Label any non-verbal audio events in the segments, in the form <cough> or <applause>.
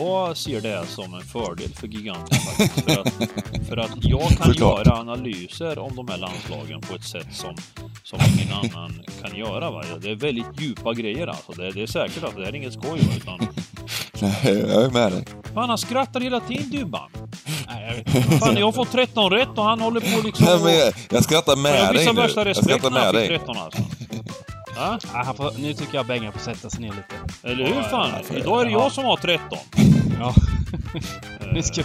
jag ser det som en fördel för giganten faktiskt. För att, för att jag kan Såklart. göra analyser om de här landslagen på ett sätt som, som ingen annan kan göra. Va? Det är väldigt djupa grejer alltså. Det, det är säkert att det här är inget skoj. Va? Utan, Nej, jag är med dig. fan, han skrattar hela tiden Dybban. Nej, jag vet. Fan, jag har fått 13 rätt och han håller på liksom... Nej, men jag, jag skrattar med jag dig visar nu. Jag respekt skrattar med dig. 13 alltså. Ja? Ja, han får, nu tycker jag Bengan får sätta sig ner lite. Eller hur fan? för- Idag är det jag som har 13. Ja. <laughs> Nu ska...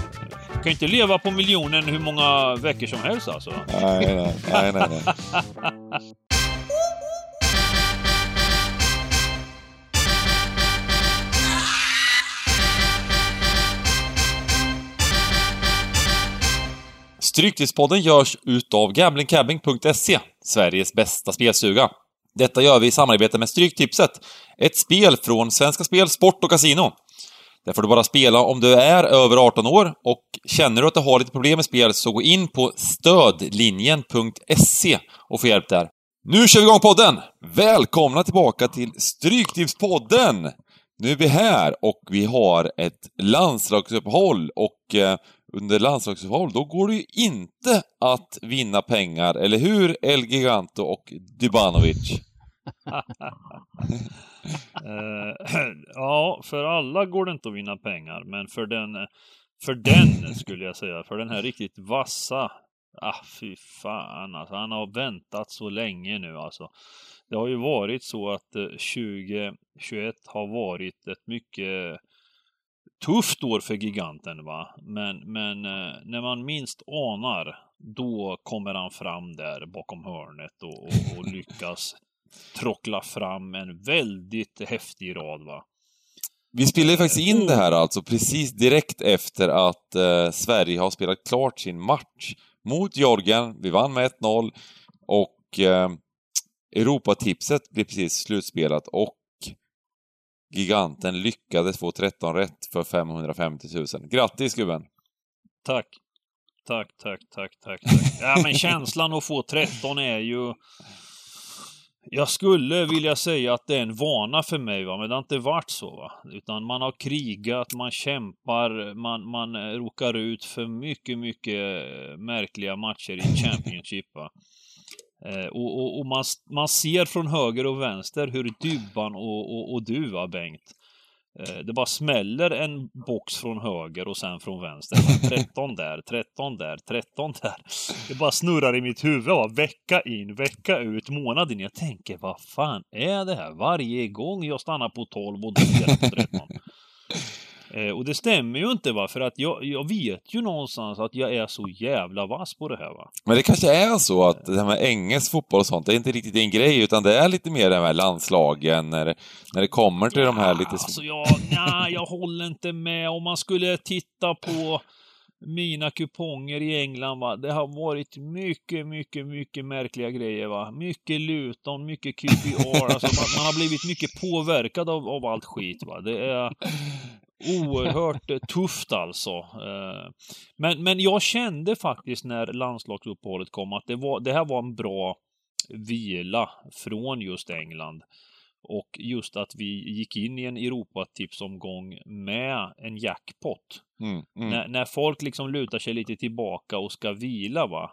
Jag kan inte leva på miljonen hur många veckor som helst alltså. Nej, nej, nej, nej, nej. Stryktipspodden görs utav gamblingcabbing.se, Sveriges bästa spelstuga. Detta gör vi i samarbete med Stryktipset, ett spel från Svenska Spel, Sport och Casino. Där får du bara spela om du är över 18 år och känner du att du har lite problem med spel så gå in på stödlinjen.se och få hjälp där. Nu kör vi igång podden! Välkomna tillbaka till Stryktipspodden! Nu är vi här och vi har ett landslagsuppehåll och eh, under landslagsuppehåll då går det ju inte att vinna pengar, eller hur El Giganto och Dybanovic? <laughs> Eh, <clears throat> ja, för alla går det inte att vinna pengar, men för den, för den skulle jag säga, för den här riktigt vassa, ah fy fan alltså, han har väntat så länge nu alltså. Det har ju varit så att eh, 2021 har varit ett mycket tufft år för giganten va. Men, men eh, när man minst anar, då kommer han fram där bakom hörnet och, och, och lyckas <laughs> trockla fram en väldigt häftig rad va. Vi spelar ju faktiskt in det här alltså precis direkt efter att eh, Sverige har spelat klart sin match mot Georgien. Vi vann med 1-0 och eh, Europatipset blev precis slutspelat och giganten lyckades få 13 rätt för 550 000. Grattis gubben! Tack. Tack, tack, tack, tack, tack. <laughs> Ja, men känslan att få 13 är ju... Jag skulle vilja säga att det är en vana för mig, va? men det har inte varit så. Va? Utan man har krigat, man kämpar, man, man eh, råkar ut för mycket, mycket eh, märkliga matcher i <laughs> Championship. Va? Eh, och och, och man, man ser från höger och vänster hur Dybban och, och, du, va, Bengt, Eh, Det bara smäller en box från höger och sen från vänster. 13 <laughs> där, 13 där, 13 där. Det bara snurrar i mitt huvud. Va? Vecka in, vecka ut, månad in. Jag tänker, vad fan är det här? Varje gång jag stannar på 12 och du på 13. <laughs> Eh, Och det stämmer ju inte va, för att jag, jag vet ju någonstans att jag är så jävla vass på det här va. Men det kanske är så att det här med engelsk fotboll och sånt, det är inte riktigt din grej, utan det är lite mer det här med landslagen, när det, när det kommer till de här lite... Alltså jag, nej, jag håller inte med. Om man skulle titta på mina kuponger i England, va. Det har varit mycket, mycket, mycket märkliga grejer, va. Mycket Luton, mycket QPR. Alltså man, man har blivit mycket påverkad av, av allt skit, va. Det är oerhört eh, tufft alltså. Eh, Men, men jag kände faktiskt när landslagsuppehållet kom att det, var, det här var en bra vila från just England. Och just att vi gick in i en Europatipsomgång med en jackpot. Mm, mm. När, när folk liksom lutar sig lite tillbaka och ska vila va.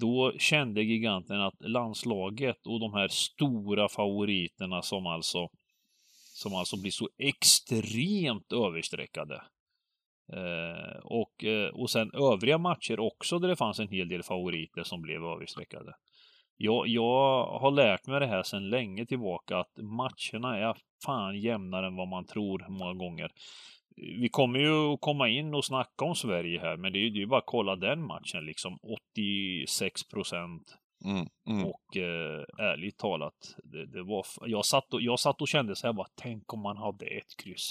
Då kände giganten att landslaget och de här stora favoriterna som alltså som alltså blir så extremt överstreckade. Eh, och, eh, och sen övriga matcher också där det fanns en hel del favoriter som blev överstreckade. Jag, jag har lärt mig det här sedan länge tillbaka att matcherna är fan jämnare än vad man tror många gånger. Vi kommer ju att komma in och snacka om Sverige här, men det är ju det är ju bara att kolla den matchen liksom. 86 procent. Mm, mm. Och eh, ärligt talat, det, det var, jag, satt och, jag satt och kände så här bara, tänk om man hade ett kryss.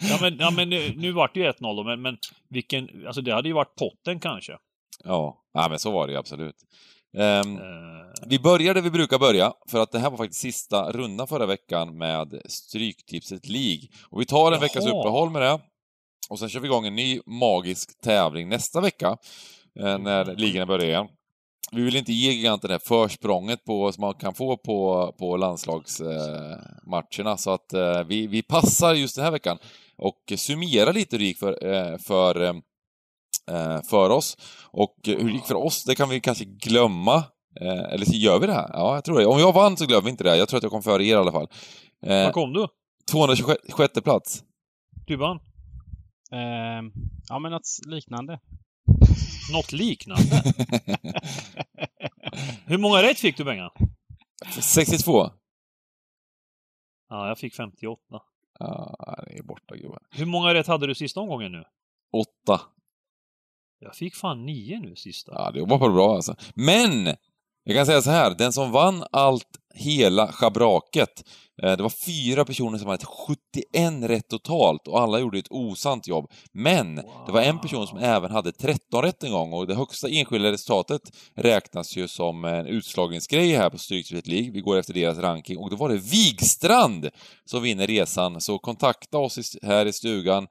ja men, ja, men nu, nu vart det ju 1-0 då, men, men vilken, alltså det hade ju varit potten kanske. Ja, ja, men så var det ju absolut. Ehm, Eh, vi börjar där vi brukar börja, för att det här var faktiskt sista rundan förra veckan med Stryktipset League. Och vi tar en Jaha. veckas uppehåll med det. Och sen kör vi igång en ny magisk tävling nästa vecka, eh, när ligorna börjar igen. Vi vill inte ge giganten det här försprånget på, som man kan få på, på landslagsmatcherna, eh, så att eh, vi, vi passar just den här veckan. och summera lite hur det gick för, eh, för, eh, för oss. Och hur det gick för oss, det kan vi kanske glömma. Eh, eller så gör vi det här? Ja, jag tror det. Om jag vann så glömmer vi inte det. Jag tror att jag kom före er i alla fall. Eh, Var kom du? 226 plats. Du vann? Eh, ja, men något liknande. Något liknande? <laughs> Hur många rätt fick du, Bengan? 62. Ja, jag fick 58. Ja, det är borta gubben. Hur många rätt hade du sista omgången nu? Åtta. Jag fick fan nio nu sista. Ja, det var på bra alltså. Men! Jag kan säga så här, den som vann allt, hela schabraket, Eh, det var fyra personer som hade 71 rätt totalt och alla gjorde ett osant jobb. Men wow. det var en person som även hade 13 rätt en gång och det högsta enskilda resultatet räknas ju som en utslagningsgrej här på Stryktipset League. Vi går efter deras ranking och då var det Wigstrand som vinner resan. Så kontakta oss här i stugan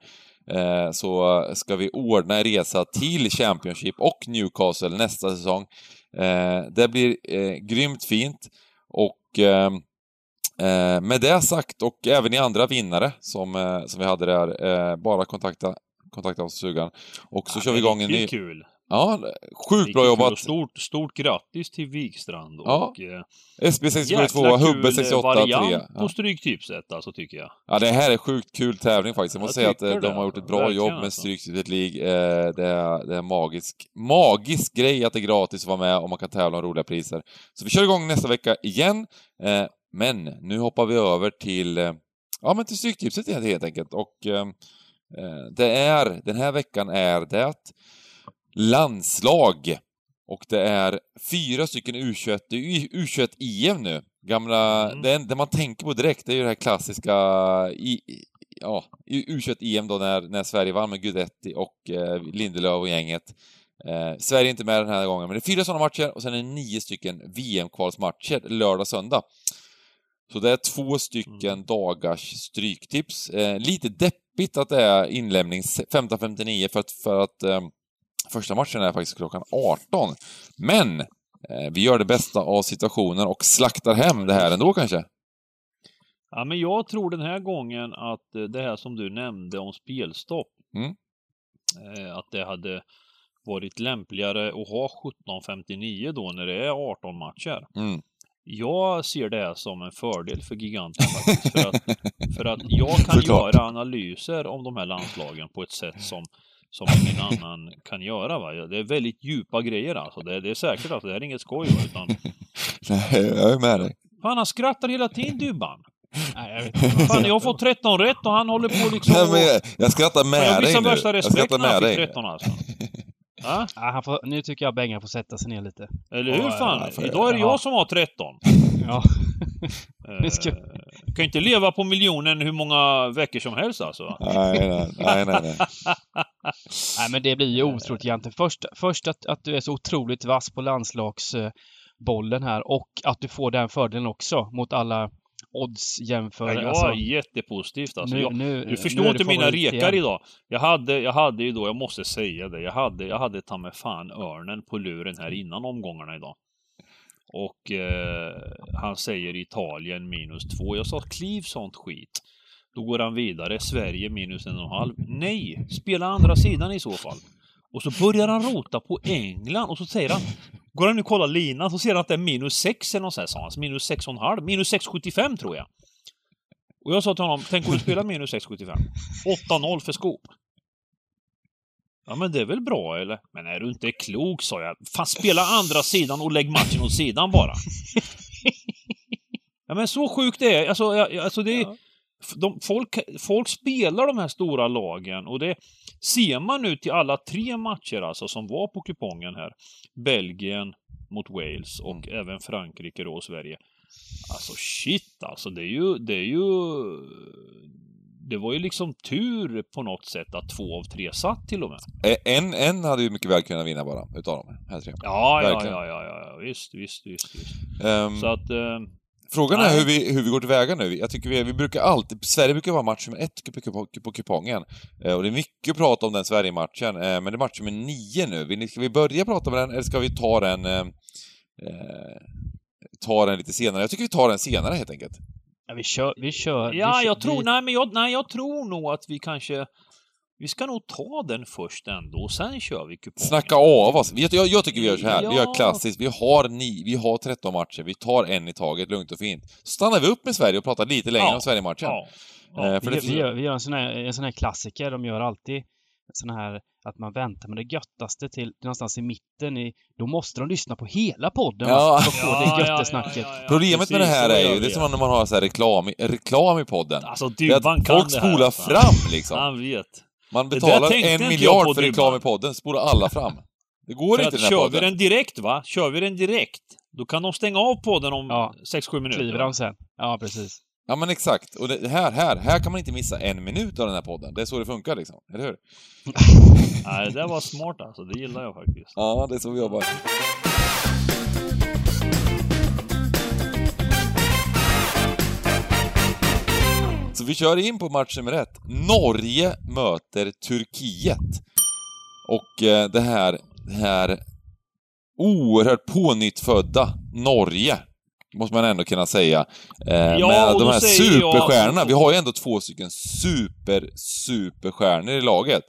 eh, så ska vi ordna en resa till Championship och Newcastle nästa säsong. Eh, det blir grymt fint och ehm, Eh, med det sagt, och även ni andra vinnare som, eh, som vi hade där, eh, bara kontakta, kontakta oss sugan. Och så ja, kör vi igång en ny... kul! Ja, sjukt bra jobbat! Stort, stort grattis till Wikstrand och... Ja. SB672, Hubbe 68 3. Ja. på Stryktipset alltså, tycker jag. Ja, det här är sjukt kul tävling faktiskt. Jag måste jag säga att de har gjort ett bra Verkligen jobb med alltså. Stryktipset League. Det är, det är magisk, magisk grej att det är gratis att vara med och man kan tävla om roliga priser. Så vi kör igång nästa vecka igen. Men nu hoppar vi över till, eh, ja men till Stryktipset helt enkelt och eh, eh, det är, den här veckan är det landslag och det är fyra stycken U21, U21-EM nu. Gamla, mm. det, det man tänker på direkt det är ju det här klassiska i, ja, U21-EM då när, när Sverige vann med Gudetti och eh, Lindelöf och gänget. Eh, Sverige är inte med den här gången, men det är fyra sådana matcher och sen är det nio stycken VM-kvalsmatcher lördag, söndag. Så det är två stycken mm. dagars stryktips. Eh, lite deppigt att det är inlämning 15.59 för att, för att eh, första matchen är faktiskt klockan 18. Men eh, vi gör det bästa av situationen och slaktar hem det här ändå kanske. Ja, men jag tror den här gången att eh, det här som du nämnde om spelstopp, mm. Eh, att det hade varit lämpligare att ha 17.59 då när det är 18 matcher. Mm. Jag ser det som en fördel för giganten faktiskt. För att, för att jag kan <laughs> göra analyser om de här landslagen på ett sätt som, som ingen annan kan göra. Va? Det är väldigt djupa grejer alltså. Det, det är säkert alltså. Det här är inget skoj. Va? Utan... <laughs> Nej, jag är med dig. Fan, han skrattar hela tiden Dybban. Nej, jag vet inte. Fan, jag har fått 13 rätt och han håller på liksom... Nej, men jag, jag skrattar med dig nu. Jag värsta respekt när han fick 13 alltså. <laughs> Ja, han får, nu tycker jag Bengan får sätta sig ner lite. Eller hur fan? Ja, Idag är det jag som har 13. Ja. <laughs> Vi ska... kan inte leva på miljonen hur många veckor som helst alltså. Nej, nej, nej. nej, nej. men det blir ju otroligt egentligen. Först, först att, att du är så otroligt vass på landslagsbollen här och att du får den fördelen också mot alla odds jämför... Ja, jag alltså, jättepositivt alltså. Nu, jag, nu, du förstår inte mina rekar idag. Jag hade, jag hade ju då, jag måste säga det, jag hade, jag hade ta med fan örnen på luren här innan omgångarna idag. Och eh, han säger Italien minus två. Jag sa kliv sånt skit. Då går han vidare. Sverige minus en och en halv. Nej, spela andra sidan i så fall. Och så börjar han rota på England och så säger han Går han nu och kollar linan så ser han att det är minus 6 eller något sånt, sa han. Minus 6,5. Minus 6,75 tror jag. Och jag sa till honom, tänk om du spelar minus 6,75? 8-0 för skop. Ja men det är väl bra eller? Men är du inte klok sa jag. Fan spela andra sidan och lägg matchen åt sidan bara. Ja men så sjukt det är. Alltså, alltså det är... Ja. De, folk, folk spelar de här stora lagen och det ser man nu till alla tre matcher alltså som var på kupongen här. Belgien mot Wales och mm. även Frankrike då och Sverige. Alltså shit alltså det är ju, det är ju det var ju liksom tur på något sätt att två av tre satt till och med. En, en hade ju mycket väl kunnat vinna bara, utav de här tre. Ja, ja, ja, ja, ja, visst, visst, visst. visst. Um, så att... Um, Frågan är hur vi, hur vi går tillväga nu. Jag tycker vi, vi brukar alltid, Sverige brukar vara match nummer ett på, på kupongen. Eh, och det är mycket prat om den Sverige-matchen, eh, men det är match nummer nio nu. Ska vi börja prata med den, eller ska vi ta den, eh, eh, ta den lite senare? Jag tycker vi tar den senare helt enkelt. Ja, vi kör, vi kör. Ja, vi, jag tror, vi, nej men jag, nej, jag tror nog att vi kanske, vi ska nog ta den först ändå, och sen kör vi kupongen. Snacka av oss. Vi- Jag, jag tycker vi gör så här. Vi Ja. gör klassiskt. Vi har, ni, vi har 13 matcher. Vi tar en i taget, lugnt och fint. Så stannar vi upp med Sverige och pratar lite längre Ja. om Sverige-matchen. Ja. Eh, ja. för vi, det- vi, gör, vi gör en sån, här, en sån här klassiker. De gör alltid sån här att man väntar med det göttaste till någonstans i mitten. I, då måste de lyssna på hela podden Ja. för att få det göttesnacket. Problemet med det precis, här är ju, det är vi. som när man har så här reklam, i- reklam i podden. Alltså Det är att folk spolar alltså. fram liksom. Han vet. Man betalar en miljard för reklam i podden, spolar alla fram. Det går För inte i att den här kör vi podden. den direkt va, kör vi den direkt, då kan de stänga av podden om Ja. 6-7 minuter. Kliver de sen. Ja, precis. Ja men exakt. Och det här, här, här kan man inte missa en minut av den här podden. Det är så det funkar liksom. Eller hur? <laughs> Nej, det där var smart alltså, det gillar jag faktiskt. Ja, det är så vi jobbar. Så vi kör in på match nummer ett. Norge möter Turkiet. Och eh, det här, det här oerhört pånyttfödda Norge, måste man ändå kunna säga. Eh, Ja, med de här säger jag- superstjärnorna. Vi har ju ändå två stycken super, superstjärnor i laget.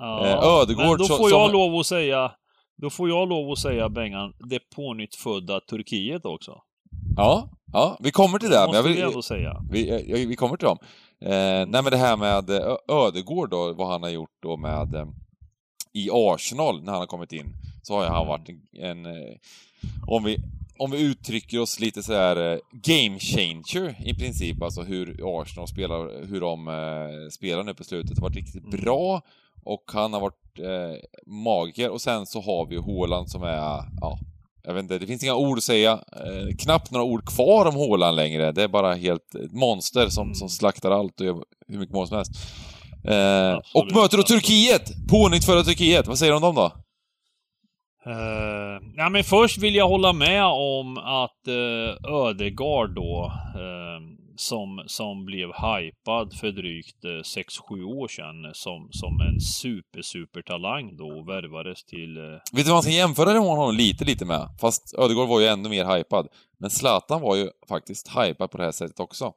Ja, Eh, Ödegård men då får jag som- lov att säga, då får jag lov att säga Bengan, det pånyttfödda Turkiet också. Ja, ja, vi kommer till det. Men måste jag vi vill, ändå säga. vi, eh, vi kommer till dem. Eh, nej men det här med eh, Ödegård då, vad han har gjort då med eh, i Arsenal när han har kommit in, så har ju han varit en, en eh, om vi om vi uttrycker oss lite så här game changer i princip, alltså hur Arsenal spelar, hur de eh, spelar nu på slutet. Det har varit riktigt Mm. bra och han har varit eh, magiker och sen så har vi ju Haaland som är, ja, jag vet inte, det finns inga ord att säga. Eh, knappt några ord kvar om Haaland längre. Det är bara helt ett monster som, Mm. som slaktar allt och gör hur mycket mål som helst. Eh, och möter då. Turkiet! Pånyttfödda Turkiet. Vad säger du om dem då? Uh, ja, men först vill jag hålla med om att uh, Ödegard då, eh, som, som blev hypad för drygt uh, 6-7 år sedan som, som en super, super talang då värvades till... eh, Vet du vad man ska jämföra honom lite, lite med? Fast Ödegård var ju ännu mer hypad. Men Zlatan var ju faktiskt hypad på det här sättet också.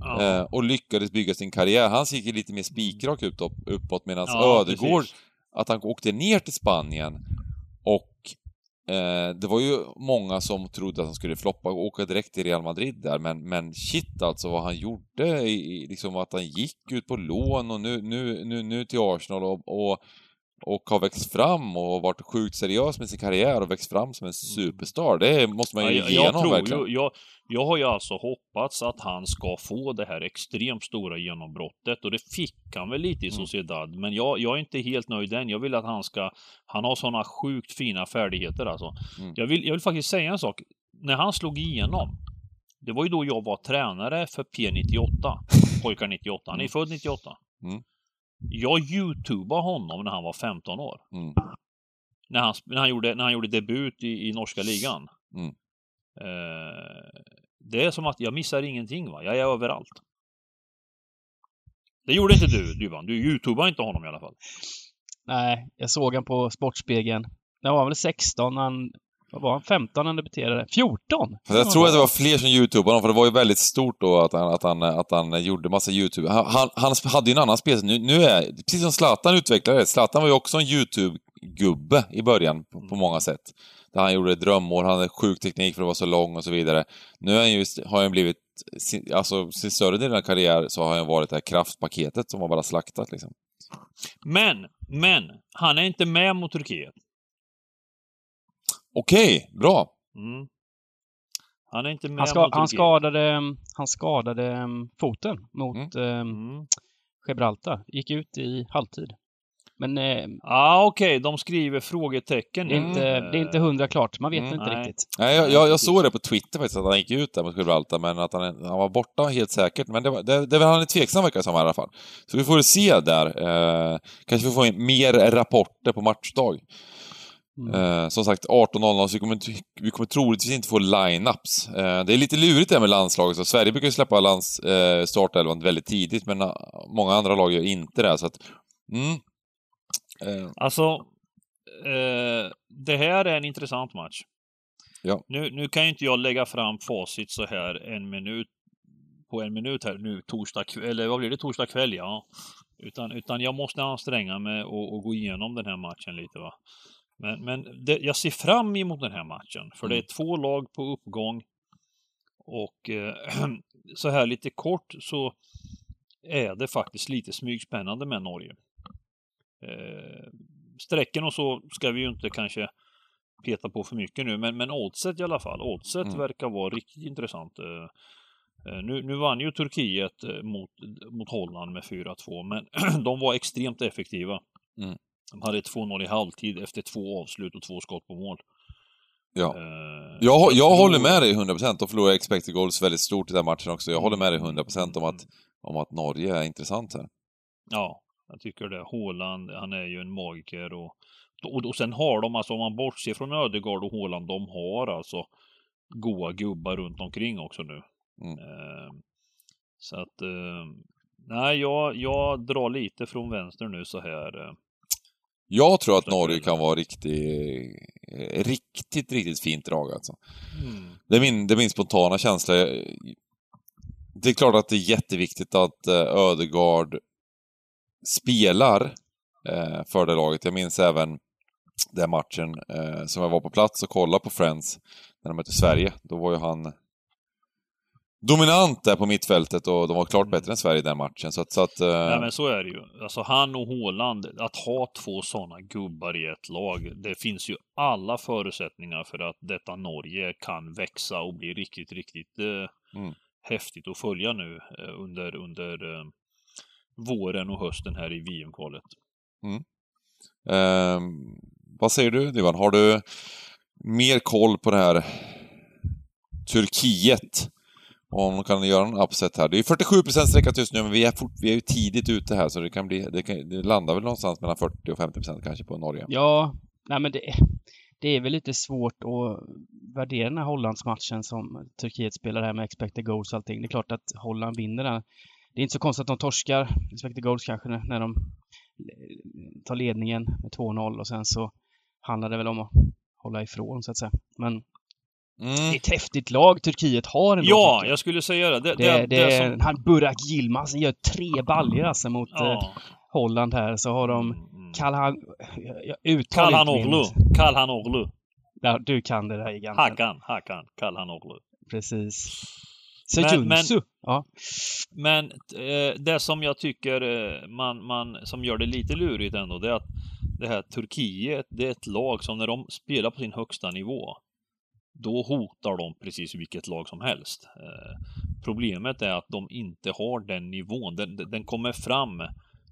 ja, Eh, och lyckades bygga sin karriär. Han gick ju lite mer spikrak uppåt medan ja, Ödegård, precis. att han åkte ner till Spanien och eh, det var ju många som trodde att han skulle floppa och åka direkt till Real Madrid där, men, men shit alltså vad han gjorde, i, liksom att han gick ut på lån och nu, nu, nu, nu till Arsenal och, och, och har växt fram och varit sjukt seriös med sin karriär och växt fram som en superstar. Det måste man ju Ja, jag, ge jag tror verkligen. ju, jag, jag har ju alltså hoppats att han ska få det här extremt stora genombrottet och det fick han väl lite i Mm. Sociedad. Men jag, jag är inte helt nöjd än. Jag vill att han ska, han har sådana sjukt fina färdigheter alltså. Mm. Jag, vill, jag vill faktiskt säga en sak. När han slog igenom, det var ju då jag var tränare för P98, <laughs> pojkar 98. Han är Mm. född 98. Mm. Jag youtubade honom när han var 15 år. Mm. När han, när han, gjorde, när han gjorde debut i, i norska ligan. Mm. Eh, det är som att jag missar ingenting va, jag är överallt. Det gjorde inte du, Dyvan. Du youtubade inte honom i alla fall. Nej, jag såg han på Sportspegeln. När var väl 16? Han, vad var han? 15 när han debuterade? 14? Fast jag tror att det var fler som youtubade honom, för det var ju väldigt stort då att han, att han, att han gjorde massa youtube. Han, han, han hade ju en annan spel. Nu, nu är, precis som Zlatan utvecklade det. Zlatan var ju också en youtube-gubbe i början på, på många sätt. Där han gjorde drömmål, han hade sjuk teknik för att vara så lång och så vidare. Nu är han ju, har han blivit, alltså sin större del av karriär så har han varit det här kraftpaketet som har bara slaktat liksom. Men, men, han är inte med mot Turkiet. Okej, bra. Mm. Han är inte med Han, ska, han, skadade, han skadade um, foten mot Mm. Gibraltar. Gick ut i halvtid. Men eh, ah, okej, de skriver frågetecken det, är inte, det är inte hundra klart. Man vet Mm. inte Nej. riktigt. Nej, jag, jag, jag såg det på Twitter faktiskt, att han gick ut där mot Gibraltar, men att han, han var borta helt säkert. Men det, var, det, det han är tveksam verkar som i alla fall. Så vi får se där. Eh, kanske vi får in mer rapporter på matchdag. Mm. Eh, som sagt, 18.00, så vi kommer, vi kommer troligtvis inte få line-ups. Eh, det är lite lurigt det här med landslaget, så Sverige brukar ju släppa lands, eh, startelvan väldigt tidigt, men eh, många andra lag gör inte det, så att... Mm. Alltså, det här är en intressant match. Ja. Nu, nu kan ju inte jag lägga fram facit så här en minut på en minut här nu torsdag kväll, eller vad blir det, torsdag kväll ja. Utan, utan jag måste anstränga mig och, och gå igenom den här matchen lite va. Men, men det, jag ser fram emot den här matchen, för det är två lag på uppgång. Och eh, <clears throat> så här lite kort så är det faktiskt lite smygspännande med Norge. Eh, strecken och så ska vi ju inte kanske peta på för mycket nu, men, men oddset i alla fall. Oddset Mm. verkar vara riktigt intressant. Eh, eh, nu, nu vann ju Turkiet eh, mot, mot Holland med 4-2, men <clears throat> de var extremt effektiva. Mm. De hade 2-0 i halvtid efter två avslut och två skott på mål. Ja. Eh, Jag, jag håller med dig 100% och förlorar expected goals väldigt stort i den matchen också. Jag håller med dig 100% om att, om att Norge är intressant här. Ja, jag tycker det. Håland, han är ju en magiker och, och, och sen har de alltså, om man bortser från Ödegaard och Håland, de har alltså goa gubbar runt omkring också nu. Mm. Eh, så att, eh, nej, jag, jag drar lite från vänster nu så här. Jag tror att Norge kan vara riktigt, eh, riktigt, riktigt fint drag alltså. mm. Det är min, det är min spontana känsla. Det är klart att det är jätteviktigt att eh, Ödegaard spelar eh, för det laget. Jag minns även den matchen som jag var på plats och kollade på Friends när de mötte Sverige. Då var ju han dominant där på mittfältet och de var klart bättre än Sverige i den matchen. Så att, så att eh, Nej men så är det ju. Alltså han och Håland, att ha två sådana gubbar i ett lag, det finns ju alla förutsättningar för att detta Norge kan växa och bli riktigt, riktigt eh, Mm. häftigt att följa nu eh, under, under eh, våren och hösten här i VM-kvalet. eh, vad säger du Divan? Har du mer koll på det här Turkiet? Om de kan göra en upset här. Det är 47% sträckat just nu, men vi är, fort, vi är ju tidigt ute här så det kan bli, det, kan, det landar väl någonstans mellan 40 och 50% kanske på Norge. Ja, nej men det, det är väl lite svårt att värdera den här Hollandsmatchen som Turkiet spelar här med expected goals och allting. Det är klart att Holland vinner den. Det är inte så konstigt att de torskar expected goals kanske när de tar ledningen med 2-0 och sen så handlar det väl om att hålla ifrån så att säga. Men det är Mm. ett häftigt lag Turkiet har ändå. Ja, jag. skulle säga det. Det, det, det, det, som... han Burak Yilmaz gör tre baljor alltså mot eh, Ja. Holland här. Så har de Mm. Kalhan... Inte Kalhanoglu. min- Kalhanoglu. Ja, du kan det där giganten. Hakan. Hakan. Kalhanoglu. Precis. Men- men- Sejunsu. Ja. Men eh, det som jag tycker eh, man, man, som gör det lite lurigt ändå, det är att det här Turkiet, det är ett lag som när de spelar på sin högsta nivå, då hotar de precis vilket lag som helst. Eh, problemet är att de inte har den nivån. Den, den- kommer fram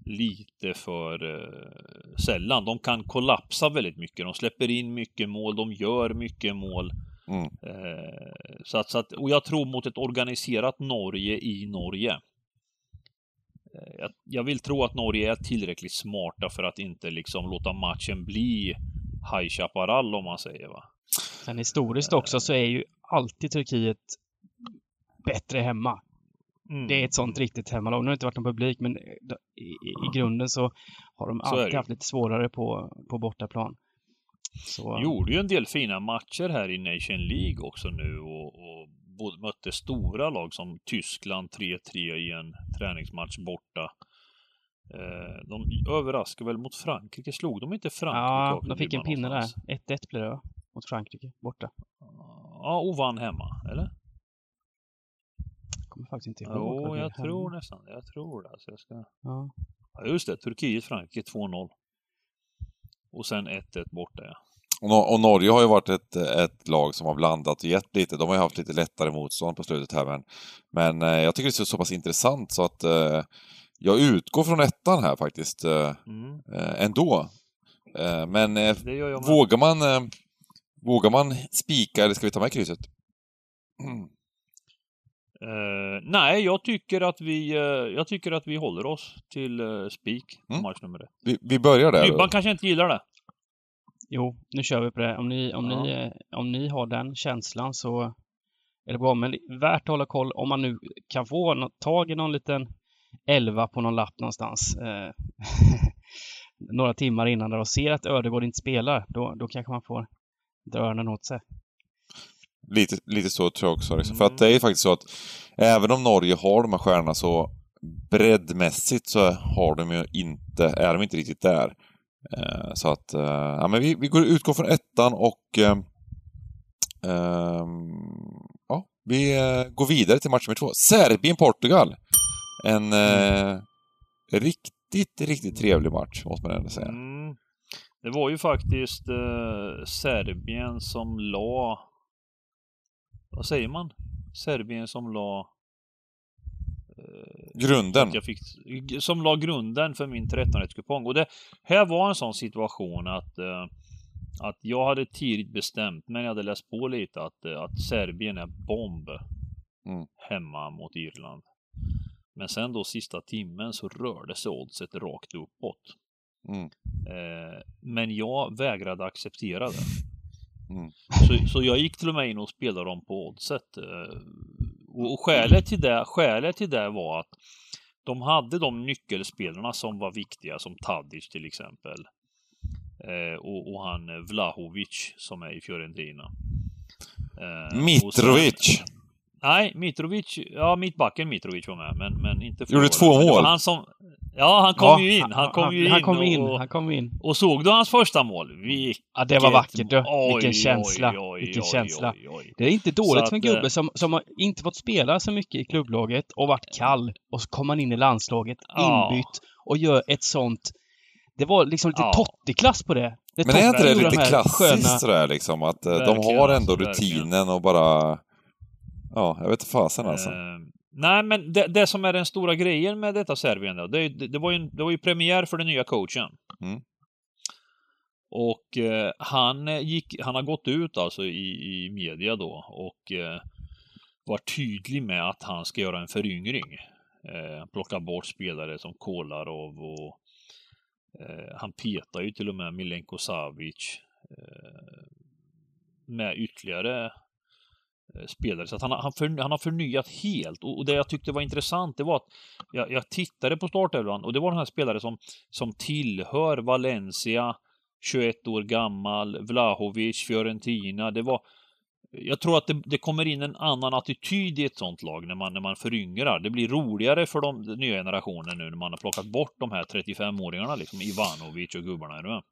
lite för eh, sällan. De kan kollapsa väldigt mycket. De släpper in mycket mål, de gör mycket mål. Mm. Eh, så att, så att, och jag tror mot ett organiserat Norge i Norge. Jag, jag vill tro att Norge är tillräckligt smarta för att inte liksom låta matchen bli High Chaparral om man säger va. Sen historiskt också så är ju alltid Turkiet bättre hemma. Mm. Det är ett sånt riktigt hemmalag. Nu har det inte varit någon publik, men i, i, grunden så har de alltid haft lite svårare på, på bortaplan. Så, Gjorde ju en del fina matcher här i Nation League också nu och, och både mötte stora lag som Tyskland 3-3 i en träningsmatch borta. Eh, de överraskade väl mot Frankrike. Slog de inte Frankrike? ja, de fick en pinne där. någonstans? 1-1 blev det va? Mot Frankrike, borta. Ja, och vann hemma, eller? Kommer faktiskt inte ihåg. Jo, jag hemma. tror nästan Jag tror det. Alltså jag ska... Ja. ja, just det. Turkiet-Frankrike 2-0. Och sen 1-1 borta, ja. Och, Nor- och Norge har ju varit ett, ett lag som har blandat och gett lite. De har ju haft lite lättare motstånd på slutet här men, men eh, jag tycker det är så, pass intressant så att eh, jag utgår från ettan här faktiskt eh, Mm, eh, ändå. Eh, men eh, jag vågar man eh, Vågar man spika eller ska vi ta med krysset? Mm. Eh, nej, jag tycker att vi, eh, jag tycker att vi håller oss till uh, spik på Mm. match nummer ett. Vi, vi börjar där. Dybban kanske inte gillar det. Jo, nu kör vi på det. Om ni, om, Ja. ni, om ni har den känslan så är det bra. Men värt att hålla koll om man nu kan få tag i någon liten elva på någon lapp någonstans. Eh, <laughs> några timmar innan där och ser att Ödegård inte spelar. Då, då kanske man får dra öronen åt sig. lite, lite så tror jag också. Liksom. Mm. För att det är ju faktiskt så att även om Norge har de här stjärnorna så breddmässigt så har de ju inte, är de inte riktigt där. Eh, så att, eh, ja men vi, vi går, utgår från ettan och eh, ehm, ja, vi eh, går vidare till match nummer två. Serbien-Portugal. En eh, riktigt, riktigt trevlig match, måste man ändå säga. Mm. Det var ju faktiskt eh, Serbien som la... Vad säger man? Serbien som la... Grunden. att jag fick, som la grunden för min 13-rättskupong. Och det här var en sån situation att, eh, att jag hade tidigt bestämt, men jag hade läst på lite, att, eh, att Serbien är bomb Mm. hemma mot Irland. Men sen då sista timmen så rörde sig oddset rakt uppåt. Mm. Eh, men jag vägrade acceptera det. Mm. Så, så jag gick till och med in och spelade dem på oddset. Eh, och, och skälet, till det, skälet till det var att de hade de nyckelspelarna som var viktiga, som Tadic till exempel. Eh, och, och han eh, Vlahovic som är i Fiorentina. Eh, och sen- Mitrovic. Nej, Mitrovic, ja mittbacken Mitrovic var med, men, men inte Gjorde två Men det var mål. Han som, ja, han kom ju in. Han kom ju in. Han kom och, in, han kom in. och såg du hans första mål? Vilket Ja, det var vackert du. Vilken oj, känsla. oj, Vilken oj, känsla. oj, oj. Det är inte dåligt för en gubbe eh, som, som har inte fått spela så mycket i klubblaget och varit kall. Och så kommer han in i landslaget, Ja. inbytt och gör ett sånt... Det var liksom lite Ja. Totti-klass på det. det Men är inte det lite de klassiskt sköna- sådär liksom? Att eh, de Verkligen, har ändå alltså, verkligen. rutinen och bara... Ja, jag vet inte fasen alltså. Eh, nej, men det, det som är den stora grejen med detta Serbien då, det, det, det, var ju, det var ju premiär för den nya coachen. Mm. Och eh, han eh, gick, han har gått ut alltså i, i media då och eh, var tydlig med att han ska göra en föryngring. Eh, plocka bort spelare som Kolarov och eh, han petar ju till och med Milenko Savic eh, med ytterligare Eh, spelare. Så att han, har- han, för, han har förnyat helt. Och, och det jag tyckte var intressant, det var att jag, jag tittade på startelvan och det var den här spelare som, som tillhör Valencia, 21 år gammal, Vlahovic, Fiorentina. Det var jag tror att det, det kommer in en annan attityd i ett sånt lag när man, när man föryngrar. Det blir roligare för de, den nya generationen nu när man har plockat bort de här 35-åringarna, liksom Ivanovic och gubbarna. Är du med?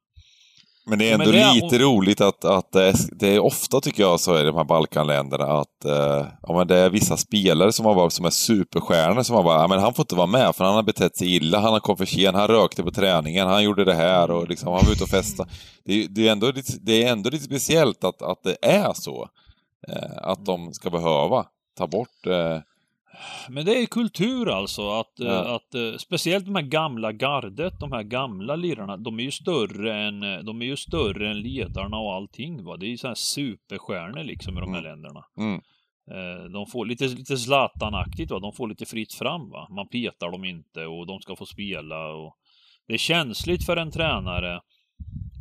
Men det är ändå det lite roligt att, att det, är, det är ofta, tycker jag, så i de här Balkanländerna att eh, ja, men det är vissa spelare som, har varit, som är superstjärnor som har bara, ja, men han får inte vara med för han har betett sig illa, han har kommit för sent, han rökte på träningen, han gjorde det här och liksom, han var ute och festade. Det, är- det, är ändå lite, det är ändå lite speciellt att, att det är så. Eh, att de ska behöva ta bort eh, Men det är kultur alltså, att, eh, Ja. att eh, speciellt de här gamla gardet, de här gamla lirarna, de är ju större än, eh, de är ju större än ledarna och allting va. Det är ju sådana här superstjärnor liksom i de här Mm. länderna. Mm. Eh, De får lite, lite Zlatan-aktigt va, de får lite fritt fram va. Man petar dem inte och de ska få spela och det är känsligt för en tränare.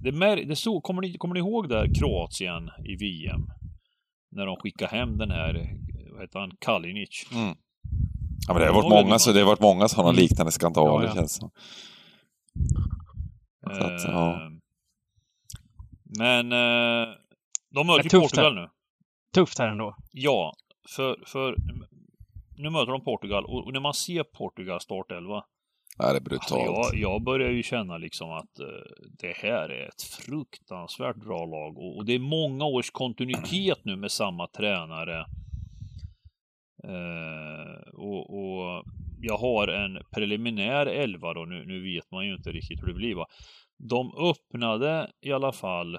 Det, mär, det så, kommer, ni, kommer ni ihåg där Kroatien i VM? När de skickade hem den här, vad heter han, Kalinic. Mm. Ja, men det har varit många, så det har varit många sådana Mm. liknande skandaler, Ja, ja. känns som. Så att, Eh, ja. Men eh, de möter ju Portugal nu. Tufft här ändå. Ja, för, för nu möter de Portugal och, och när man ser Portugal startelva, Ja, det är alltså brutalt. jag, jag börjar ju känna liksom att eh, det här är ett fruktansvärt bra lag och, och det är många års kontinuitet nu med samma tränare. Eh, och, och jag har en preliminär elva då, nu, nu vet man ju inte riktigt hur det blir va. De öppnade i alla fall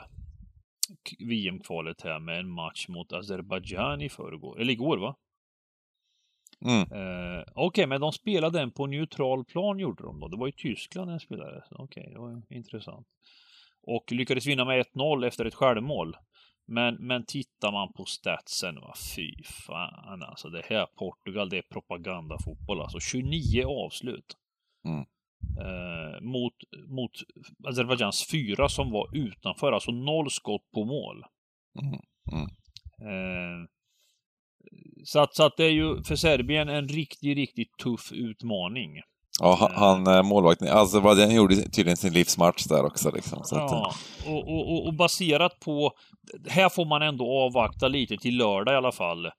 VM-kvalet här med en match mot Azerbajdzjan i förrgår, eller igår va? Mm. Eh, Okej, men de spelade den på neutral plan gjorde de då. Det var ju Tyskland den spelade. Så Okej, det var intressant. Och lyckades vinna med 1-0 efter ett självmål. Men, men tittar man på statsen, va, fy fan alltså. Det här Portugal, det är propagandafotboll alltså. 29 avslut. Mm. Eh, mot, mot Azerbajdzjans fyra som var utanför, alltså noll skott på mål. Mm. Mm. Eh, så att, så att det är ju för Serbien en riktigt, riktigt tuff utmaning. Ja, han, han eh, målvakten, alltså vad han gjorde tydligen sin livsmatch där också liksom. Så att, Ja, och, och, och- och baserat på... Här får man ändå avvakta lite till lördag i alla fall. Eh,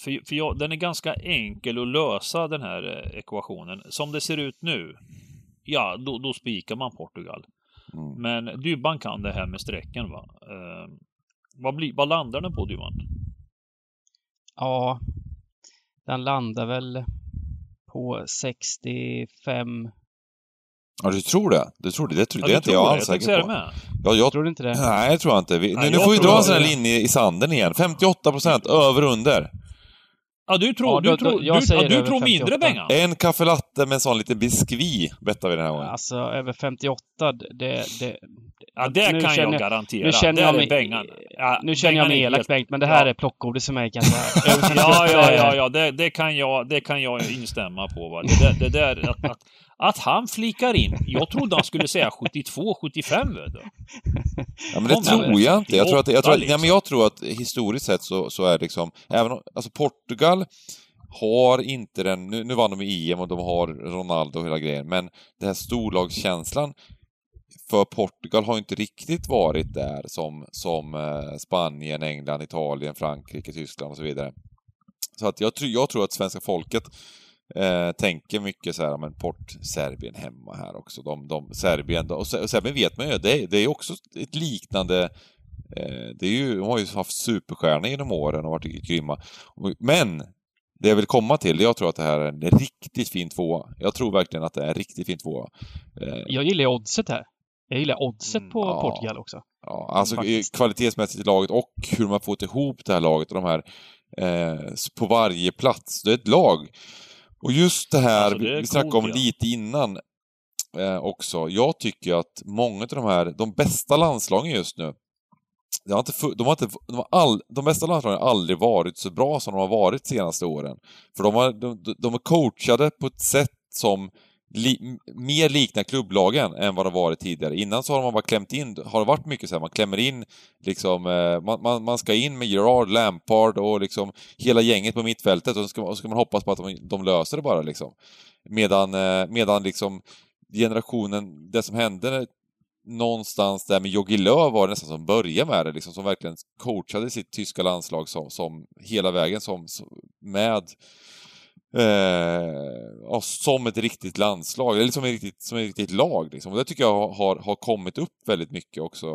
För, för jag, den är ganska enkel att lösa den här eh, ekvationen. Som det ser ut nu, ja, då, då spikar man Portugal. mm. Men Dybban kan det här med strecken va. Eh, vad, blir, vad landar den på Dybban? Ja, den landar väl på 65. Ja, du tror det? Du tror det? Det, tror, Ja, det är inte jag alls säker på. det med. Ja, jag, Tror du inte det? nej, det tror jag inte. Vi, Nej, nu, nu jag får vi dra en sån här linje i sanden igen. 58 procent, över under. Ja, du tror, Ja, du då- tror, då- jag du, säger ja, du tror mindre 58. Bengan? En kaffelatte med en sån liten biskvi bettar vi den här gången. Alltså över 58, det... det Ja, det Nu kan känner- jag garantera. nu känner jag mig, Bengan. Ja, nu känner jag mig elak Bengt, men det här Ja. är plockgodis för mig kan <laughs> jag säga. Över 58 Ja, ja, ja, ja det, det, kan jag, det kan jag instämma på. Va? Det, där, det där att, att, att han flikar in. Jag trodde han skulle säga 72, 75. Vet du. Ja, men det Kom tror jag inte. Jag tror att, jag tror, att, Liksom. ja, men jag tror att historiskt sett så, så är det liksom, även om, alltså Portugal har inte den, nu, nu vann de i EM och de har Ronaldo och hela grejen, men den här storlagskänslan för Portugal har inte riktigt varit där som, som eh, Spanien, England, Italien, Frankrike, Tyskland och så vidare. Så att jag, jag tror att svenska folket eh, tänker mycket så här, men Port, Serbien hemma här också. De, de, Serbien, och, Se- och Serbien vet man ju, det, är- det är också ett liknande eh, det är ju, de har ju haft superstjärnor genom åren och varit grymma. Men det jag vill komma till, jag tror att det här är en riktigt fin tvåa. Jag tror verkligen att det är en riktigt fin tvåa. Eh, Jag gillar oddset här. Jag gillar oddset Mm, på ja. Portugal också. Ja, alltså Faktiskt. kvalitetsmässigt i laget och hur har fått ihop det här laget och de här eh, på varje plats. Det är ett lag. Och just det här, Alltså, det vi, snackade om ja. lite innan eh, också. Jag tycker att många av de här, de bästa landslagen just nu, det har inte, de, har inte, de, har all, de bästa landslagen har aldrig varit så bra som de har varit de senaste åren. För de, har, de, de är coachade på ett sätt som li, mer liknar klubblagen än vad det varit tidigare. Innan så har man bara klämt in, har det varit mycket så här, man klämmer in liksom, eh, man, man, man ska in med Gerard, Lampard och liksom hela gänget på mittfältet och så ska, och så ska man hoppas på att de, de löser det bara liksom. Medan, eh, medan liksom generationen, det som hände någonstans där med Jogi Löw var det nästan som började med det, liksom, som verkligen coachade sitt tyska landslag som, som hela vägen som, som med eh, ja, som ett riktigt landslag, eller som ett riktigt, som ett riktigt lag. Liksom. Och det tycker jag har, har kommit upp väldigt mycket också.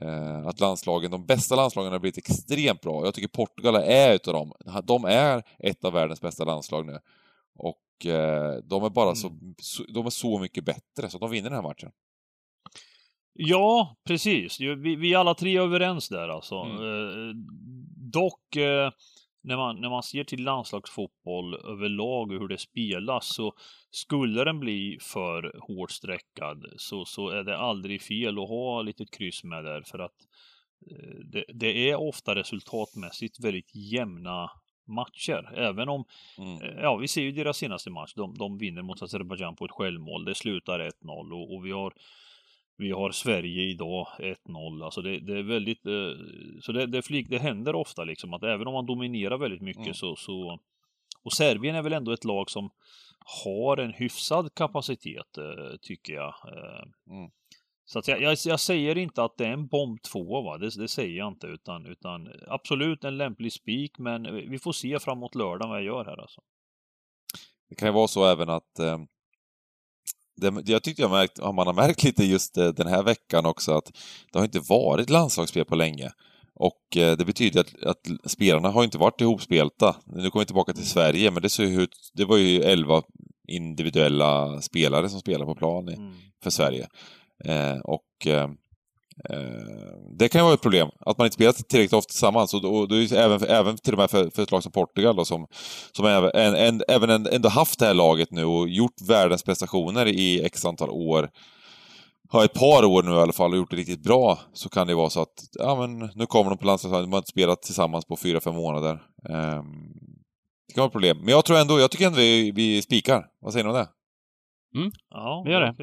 Eh, att landslagen, de bästa landslagen har blivit extremt bra. Jag tycker Portugal är utav dem. De är ett av världens bästa landslag nu. Och eh, de är bara så, så, de är så mycket bättre, så de vinner den här matchen. Ja, precis. Vi, vi är alla tre överens där alltså. Mm. Eh, dock, eh, när, man, när man ser till landslagsfotboll överlag och hur det spelas så skulle den bli för hårt sträckad så, så är det aldrig fel att ha lite kryss med där för att eh, det, det är ofta resultatmässigt väldigt jämna matcher. Även om Mm. Eh, Ja, vi ser ju deras senaste match. De, de vinner mot Azerbajdzjan på ett självmål. Det slutar 1-0 och, och vi har vi har Sverige idag 1-0. Alltså det, det är väldigt, eh, så det, det, flik, det händer ofta liksom att även om man dominerar väldigt mycket Mm. så, så och Serbien är väl ändå ett lag som har en hyfsad kapacitet eh, tycker jag. Eh, Mm. Så att jag, jag, jag säger inte att det är en bomb 2, va? Det, det säger jag inte, utan, utan absolut en lämplig spik, men vi får se framåt lördagen vad jag gör här alltså. Det kan ju vara så även att eh, det, jag tyckte jag märkt, man har märkt lite just eh, den här veckan också att det har inte varit landslagsspel på länge. Och eh, det betyder att, att spelarna har inte varit ihopspelta. Nu kommer vi tillbaka till Sverige, men det ju ut, det var ju 11 individuella spelare som spelar på plan i, Mm. för Sverige. Eh, och eh, det kan ju vara ett problem, att man inte spelar tillräckligt ofta tillsammans. Och, och då är det även, även till och med för, för ett lag som Portugal då, som, som även, en, en, även en, ändå haft det här laget nu och gjort världens prestationer i x antal år. Har ett par år nu i alla fall och gjort det riktigt bra, så kan det vara så att ja, men, nu kommer de på landslaget, de har inte spelat tillsammans på fyra fem månader. Ehm, det kan vara ett problem. Men jag tror ändå, jag tycker ändå vi, vi spikar. Vad säger ni om det? Ja, Vi gör det.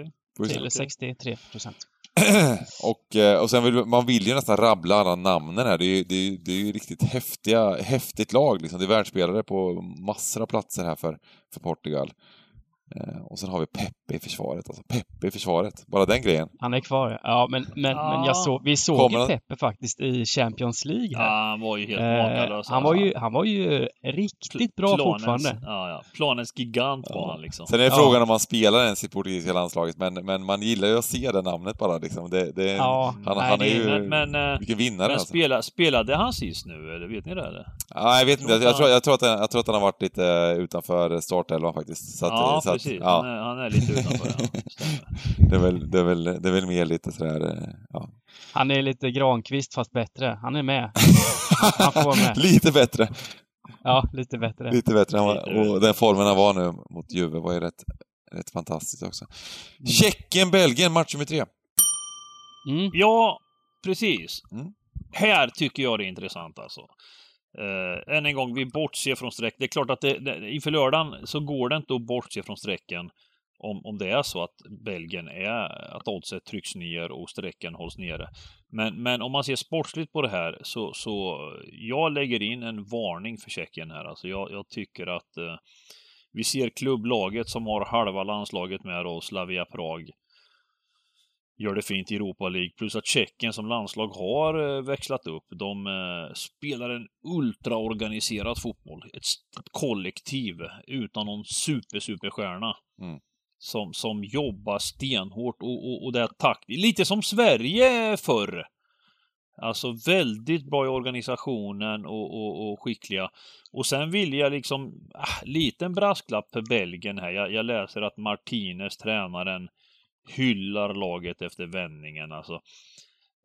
Till 63 procent. <clears throat> och, eh, och sen vill man vill ju nästan rabbla alla namnen här. Det är ju det är, det är ju riktigt häftiga, häftigt lag liksom. Det är världsspelare på massor av platser här för, för Portugal. Eh, och sen har vi Peppe i försvaret. Alltså Peppe i försvaret. Bara den grejen. Han är kvar, ja. Men, men, Ja. men jag så, vi såg Kommer ju han- Peppe faktiskt i Champions League här. Ja, han var ju helt Eh, makalös. han, var ju, han var ju riktigt bra Planens- fortfarande. Ja, ja. Planens gigant var han liksom. Sen är frågan om man spelar ens i portugisiska landslaget, men, men man gillar ju att se det namnet bara liksom. Det, det, Ja, han, nej, han är ju... Men, men, eh, vilken vinnare men alltså. spela, spelade han sist nu, eller vet ni det? Eller? Ja, jag vet inte, jag, Tror jag, tror, jag, tror att, han- jag tror att han har varit lite utanför startelvan faktiskt. Så att, ja, så att, precis. ja, Han, är, han är lite utanför, ja. <laughs> Det, är väl, det, är väl, det är väl mer lite sådär, eh, ja. Han är lite Granqvist fast bättre. Han är med. Han får med. <laughs> lite bättre. Ja, lite bättre. Lite bättre. Han var, och den formen han var nu mot Juve var ju rätt, rätt fantastisk också. Tjeckien-Belgien, match nummer tre. Mm. Ja, precis. Mm. Här tycker jag det är intressant alltså. Uh, än en gång, vi bortser från streck. Det är klart att det, det, inför lördagen så går det inte att bortse från strecken om, om det är så att Belgien är, att oddset trycks ner och strecken hålls nere. Men, men om man ser sportsligt på det här så, så jag lägger in en varning för Tjeckien här. Alltså jag, jag tycker att eh, vi ser klubblaget som har halva landslaget med och Slavia Prag gör det fint i Europa League. Plus att Tjeckien som landslag har eh, växlat upp. De eh, spelar en ultraorganiserad fotboll. Ett, kollektiv utan någon super, superstjärna. Mm. Som, som jobbar stenhårt och, och, och det är takt. Lite som Sverige förr. Alltså väldigt bra i organisationen och, och, och skickliga. Och sen vill jag liksom, ah, liten brasklapp för Belgien här. Jag, jag läser att Martinez, tränaren, hyllar laget efter vändningen. Alltså,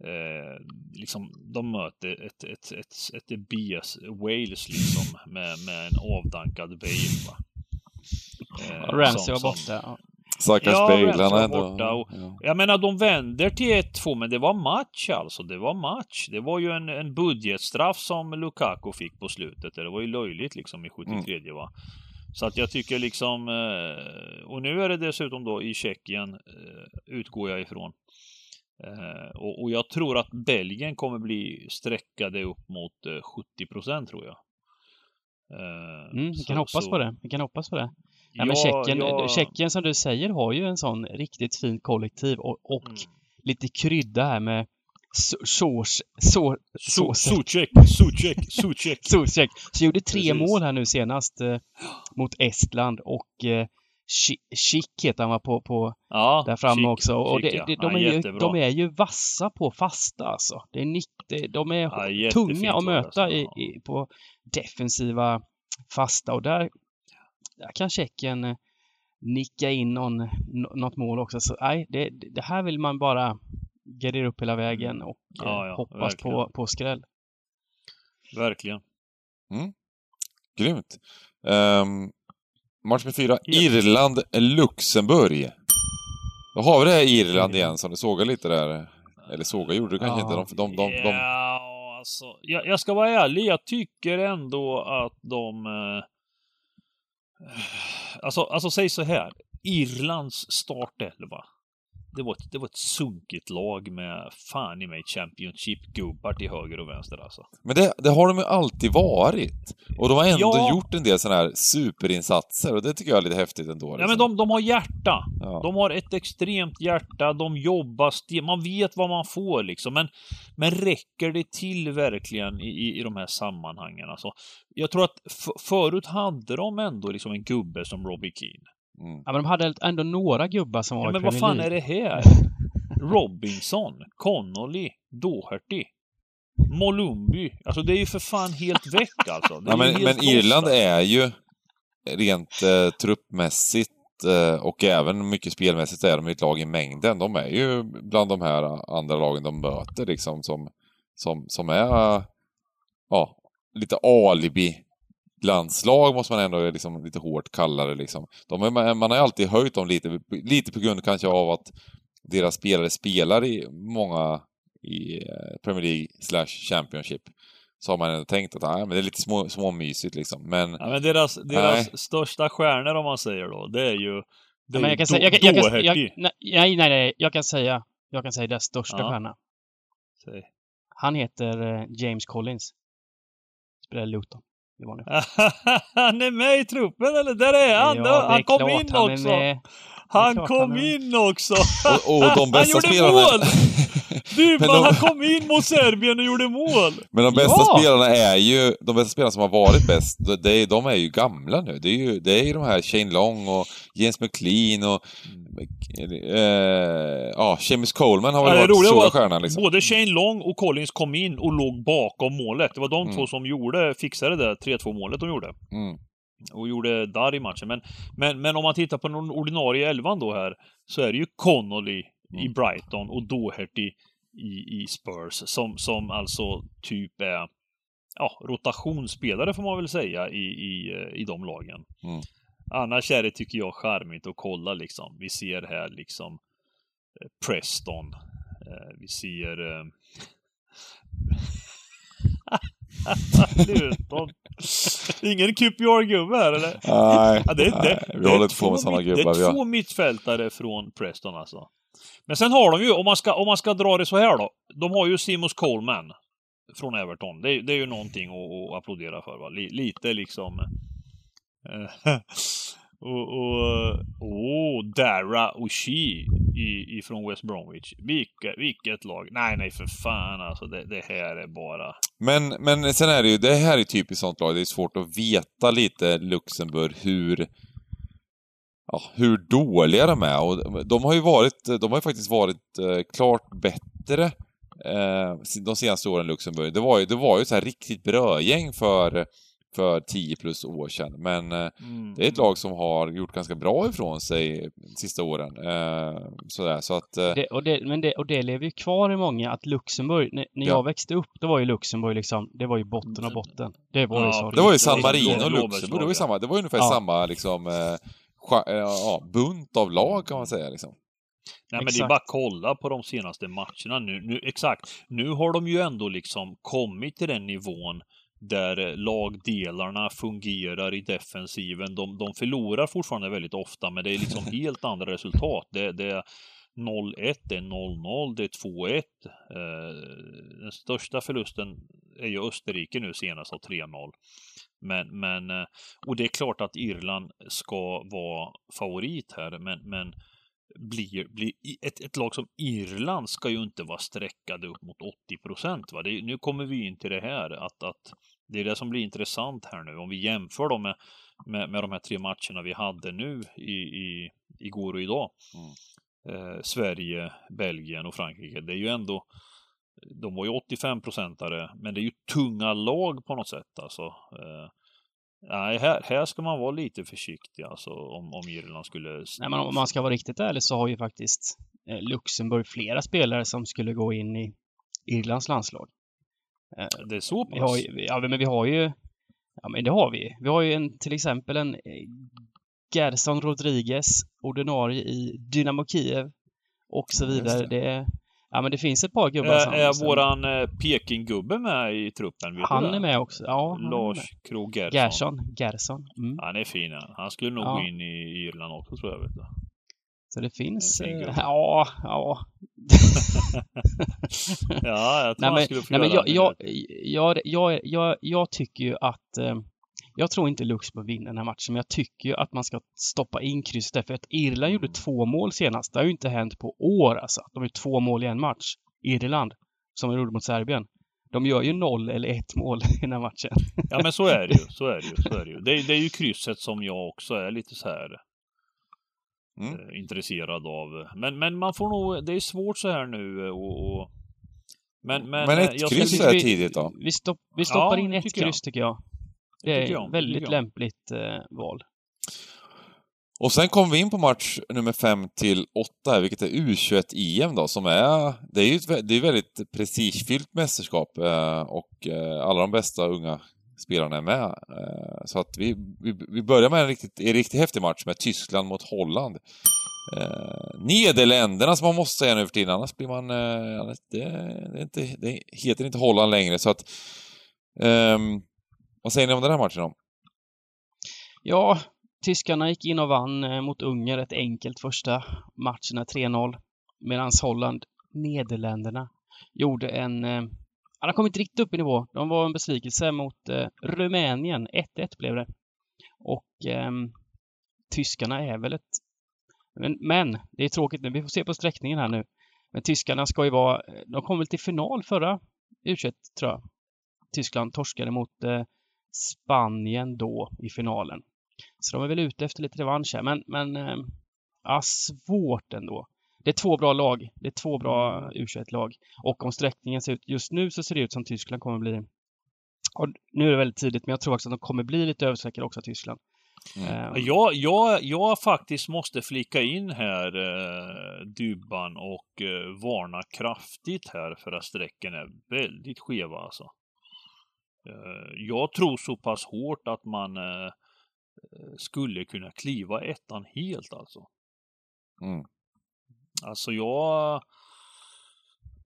eh, liksom, de möter ett, ett, ett, ett BS Wales liksom med, med en avdankad Bale. Va? Eh, Ramsey som- var som- borta. Ja. Stackars Ja, Bale, han ändå... borta och- ja. Jag menar, de vänder till 1-2, men det var match alltså. Det var match. Det var ju en, en budgetstraff som Lukaku fick på slutet. Det var ju löjligt liksom i 73 va. Så att jag tycker liksom, eh, och nu är det dessutom då i Tjeckien, eh, utgår jag ifrån. Eh, och, jag tror att Belgien kommer bli sträckade upp mot eh, 70 procent tror jag. Mm, vi så- kan hoppas så- på det. Vi kan hoppas på det. Ja, men Ja, Tjeckien, ja, Tjeckien som du säger har ju en sån riktigt fin kollektiv och, och mm. lite krydda här med so- Su- såser. Sucek, Sucek, Sucek. Zuzek. Så gjorde tre Precis. mål här nu senast eh, mot Estland och eh, Schick Schick heter han va på, på Ja, där framme chic, också. Och chic, det, ja. det, Ja, de, är ju, de är ju vassa på fasta alltså. Det är nick, det, de är Ja, tunga att möta alltså. i, Ja. i, på defensiva fasta och där, där kan Tjeckien eh, nicka in någon, nå- något mål också. Så nej, det, det här vill man bara gardera upp hela vägen och eh, Ja, ja, hoppas verkligen. på, på skräll. Verkligen. Grymt. Um, match med fyra. Ja. Irland-Luxemburg. Då har vi det här Irland Irland. igen som du sågar lite där. Eller såga gjorde du kanske Ja. inte. De, de, de, de, Ja, alltså, jag, jag ska vara ärlig. Jag tycker ändå att de... Eh, alltså, alltså, säg så här. Irlands startelva. Det var, ett, det var ett sunkigt lag med fan i mig Championship-gubbar till höger och vänster alltså. Men det, det har de ju alltid varit. Och de har ändå Ja. gjort en del sådana här superinsatser och det tycker jag är lite häftigt ändå. Ja, liksom. men de, de har hjärta. Ja. De har ett extremt hjärta, de jobbar sten, man vet vad man får liksom. Men, men räcker det till verkligen i, i, i de här sammanhangen? Alltså, jag tror att förut hade de ändå liksom en gubbe som Robbie Keane. Mm. Ja, men de hade ändå några gubbar som var Ja, men vad fan är det här? <laughs> Robinson, Connolly, Doherty, Molumby. Alltså det är ju för fan helt väck alltså. Det är Ja, men, men Irland är ju rent eh, truppmässigt eh, och även mycket spelmässigt är de ett lag i mängden. De är ju bland de här andra lagen de möter liksom som, som, som är ja, lite alibi landslag måste man ändå liksom lite hårt kalla det liksom. De är, man har ju alltid höjt dem lite, lite på grund kanske av att deras spelare spelar i många i eh, Premier League slash Championship. Så har man ändå tänkt att ah, men det är lite små, småmysigt liksom. Men Ja, men deras, deras största stjärnor om man säger då, det är ju... Det Ja, är men ju jag kan säga, jag, kan- jag, kan- jag, Doherty. nej, nej, nej, nej, jag kan säga, jag kan säga deras största Ja. stjärna. Säg. Han heter eh, James Collins. Spelar i <laughs> han är med i truppen eller? Där är han! Ja, är han kom in han också! Han kom han in också! Och, och de Han bästa gjorde spelarna... mål! <laughs> Du, Men man, de- han kom in mot Serbien och gjorde mål! Men de bästa Ja! spelarna är ju, de bästa spelarna som har varit bäst, är, de är ju gamla nu. Det är ju, det är ju de här Shane Long och James McLean och... Eh, ja, Seamus Coleman har väl Ja, varit stora var stjärnan liksom. både Shane Long och Collins kom in och låg bakom målet. Det var de Mm. två som gjorde, fixade det 3-2 målet de gjorde. Mm. och gjorde darr i matchen. Men, men, men om man tittar på den ordinarie elvan då här, så är det ju Connolly i Mm. Brighton och Doherty i, i Spurs, som, som alltså typ är ja, rotationsspelare får man väl säga i, i, i de lagen. Mm. Annars är det, tycker jag, charmigt att kolla liksom. Vi ser här liksom eh, Preston. Eh, Vi ser... eh, <laughs> Luton. Ingen QPR-gubbe här eller? Nej, Ja, det, det, nej, det vi är håller inte på med sådana gubbar. Det är två mittfältare från Preston alltså. Men sen har de ju, om man ska, om man ska dra det så här då. De har ju Simons Coleman från Everton. Det, är- det är ju någonting att, att applådera för va. Lite liksom... Eh, <laughs> och, och, och Dara Oshie i, ifrån West Bromwich. Vilket, vilket lag. Nej, nej för fan alltså. Det, det här är bara... men, men sen är det ju, det här är typiskt sånt lag, det är svårt att veta lite Luxemburg hur ja, hur dåliga de är. Och de har ju varit, de har ju faktiskt varit eh, klart bättre eh, de senaste åren Luxemburg. Det var ju, det var ju så här riktigt brödgäng för, för 10 plus år sedan. Men eh, Mm, det är ett lag som har gjort ganska bra ifrån sig de sista åren. Eh, sådär, så att... Eh, Det, och, det, men det, och det lever ju kvar i många att Luxemburg, när, när Ja. jag växte upp, då var ju Luxemburg liksom, det var ju botten av botten. Det var ju Ja, så. det var ju det San Marino och Luxemburg, det var ju samma, det var ju ungefär Ja. samma liksom eh, ja, bunt av lag kan man säga liksom. Nej men det är Exakt. bara att kolla på de senaste matcherna nu. nu. Exakt. Nu har de ju ändå liksom kommit till den nivån där eh, lagdelarna fungerar i defensiven. De, de förlorar fortfarande väldigt ofta, men det är liksom <laughs> helt andra resultat. Det, det är 0-1, det är 0-0, det är 2-1. Eh, den största förlusten är ju Österrike nu senast av 3-0. Men, men, eh, och det är klart att Irland ska vara favorit här, men, men blir, blir ett, ett lag som Irland ska ju inte vara streckade upp mot 80 procent. Nu kommer vi in till det här att, att det är det som blir intressant här nu. Om vi jämför dem med, med, med de här tre matcherna vi hade nu i, i, igår och idag. Mm. Eh, Sverige, Belgien och Frankrike. Det är ju ändå de var ju 85-procentare, men det är ju tunga lag på något sätt alltså. Eh, nej, här, här ska man vara lite försiktig alltså om, om Irland skulle... Nej, men om man ska vara riktigt ärlig så har ju faktiskt eh, Luxemburg flera spelare som skulle gå in i Irlands landslag. Eh, Det är så pass? Vi har ju, ja, men vi har ju, ja men det har vi. Vi har ju en, till exempel en eh, Gerson Rodriguez, ordinarie i Dynamo Kiev och så vidare. det. Det. är, ja men det finns ett par gubbar Är, är våran eh, Peking-gubbe med i truppen? Vet Han är med också. Ja, han Lars. Krogh Gerson. Gerson. Gerson. Mm. Han är fin han. Han skulle nog Ja. gå in i Irland också tror jag. Vet du. Så det finns... Eh. Ja, ja. <laughs> Ja, jag tror Nej han men, skulle få nej, men göra jag, det. jag, jag, jag, jag, jag tycker ju att eh, jag tror inte Luxemburg vinner den här matchen, men jag tycker ju att man ska stoppa in krysset där, för att Irland gjorde två mål senast. Det har ju inte hänt på år alltså. De gjorde två mål i en match. Irland, som de gjorde mot Serbien. De gör ju noll eller ett mål <laughs> i den här matchen. Ja men så är det ju. Så är det ju. Så är det, ju. Det, är- det är ju krysset som jag också är lite så här Mm. eh, intresserad av. Men, men man får nog, det är svårt så här nu eh, och, och men, men, Men eh, ett jag kryss är tidigt då. Vi, stopp, vi stoppar Ja, in ett tycker jag. kryss tycker jag. Det Det är det väldigt lämpligt eh, val. Och sen kom vi in på match nummer 5 till 8, vilket är U21-EM då, som är... Det är ju ett, det är ett väldigt prestigefyllt mästerskap eh, och eh, alla de bästa unga spelarna är med. Eh, så att vi, vi, vi börjar med en riktigt, en riktigt häftig match med Tyskland mot Holland. Eh, Nederländerna som man måste säga nu för tiden, annars blir man... Eh, det, det, är inte, det heter inte Holland längre, så att... ehm, vad säger ni om den här matchen då? Ja, tyskarna gick in och vann eh, mot Ungern ett enkelt första matcherna 3-0. Medan Holland, Nederländerna, gjorde en, eh, han har kommit riktigt upp i nivå. De var en besvikelse mot eh, Rumänien. 1-1 blev det. Och eh, tyskarna är väl ett... Men, men, det är tråkigt nu. Vi får se på sträckningen här nu. Men tyskarna ska ju vara... Eh, de kom väl till final förra u tror jag. Tyskland torskade mot eh, Spanien då i finalen. Så de är väl ute efter lite revansch här. Men, men eh, ja, svårt ändå. Det är två bra lag. Det är två bra u lag Och om sträckningen ser ut just nu så ser det ut som Tyskland kommer bli och nu är det väldigt tidigt, men jag tror också att de kommer bli lite överstreckade också, Tyskland. Mm. Um, jag, jag, jag faktiskt måste flika in här, eh, Dybban, och eh, varna kraftigt här för att sträcken är väldigt skeva alltså. Eh, jag tror så pass hårt att man eh, skulle kunna kliva ettan helt alltså. Mm. Alltså jag...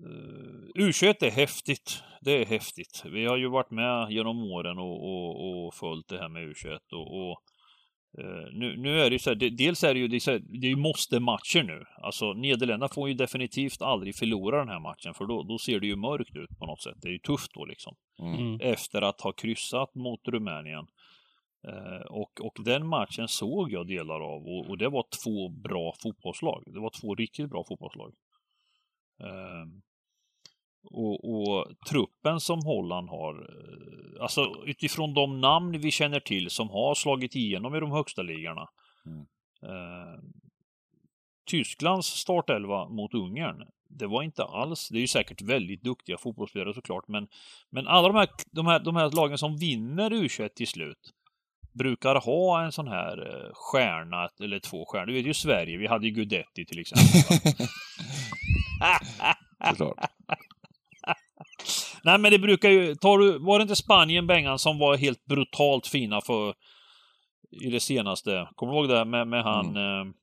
Uh, U21 är häftigt. Det är häftigt. Vi har ju varit med genom åren och, och, och följt det här med U21 och, och nu, nu, är det ju så här, det, dels är det ju, det är, här, det är måste-matcher nu. Alltså Nederländerna får ju definitivt aldrig förlora den här matchen för då, då ser det ju mörkt ut på något sätt. Det är ju tufft då liksom. Mm. Efter att ha kryssat mot Rumänien. Uh, och, och den matchen såg jag delar av och, och, det var två bra fotbollslag. Det var två riktigt bra fotbollslag. Uh, och, och, truppen som Holland har, eh, alltså utifrån de namn vi känner till som har slagit igenom i de högsta ligorna. Mm. Eh, Tysklands startelva mot Ungern, det var inte alls, det är ju säkert väldigt duktiga fotbollsspelare såklart, men, men alla de här, de, här, de här lagen som vinner U21 till slut brukar ha en sån här eh, stjärna, eller två stjärnor. Du vet ju Sverige, vi hade ju Gudetti till exempel. <laughs> <laughs> Såklart. Nej men det brukar ju, tar du, var det inte Spanien, Bengan, som var helt brutalt fina för i det senaste? Kommer du ihåg det med, med han, mm.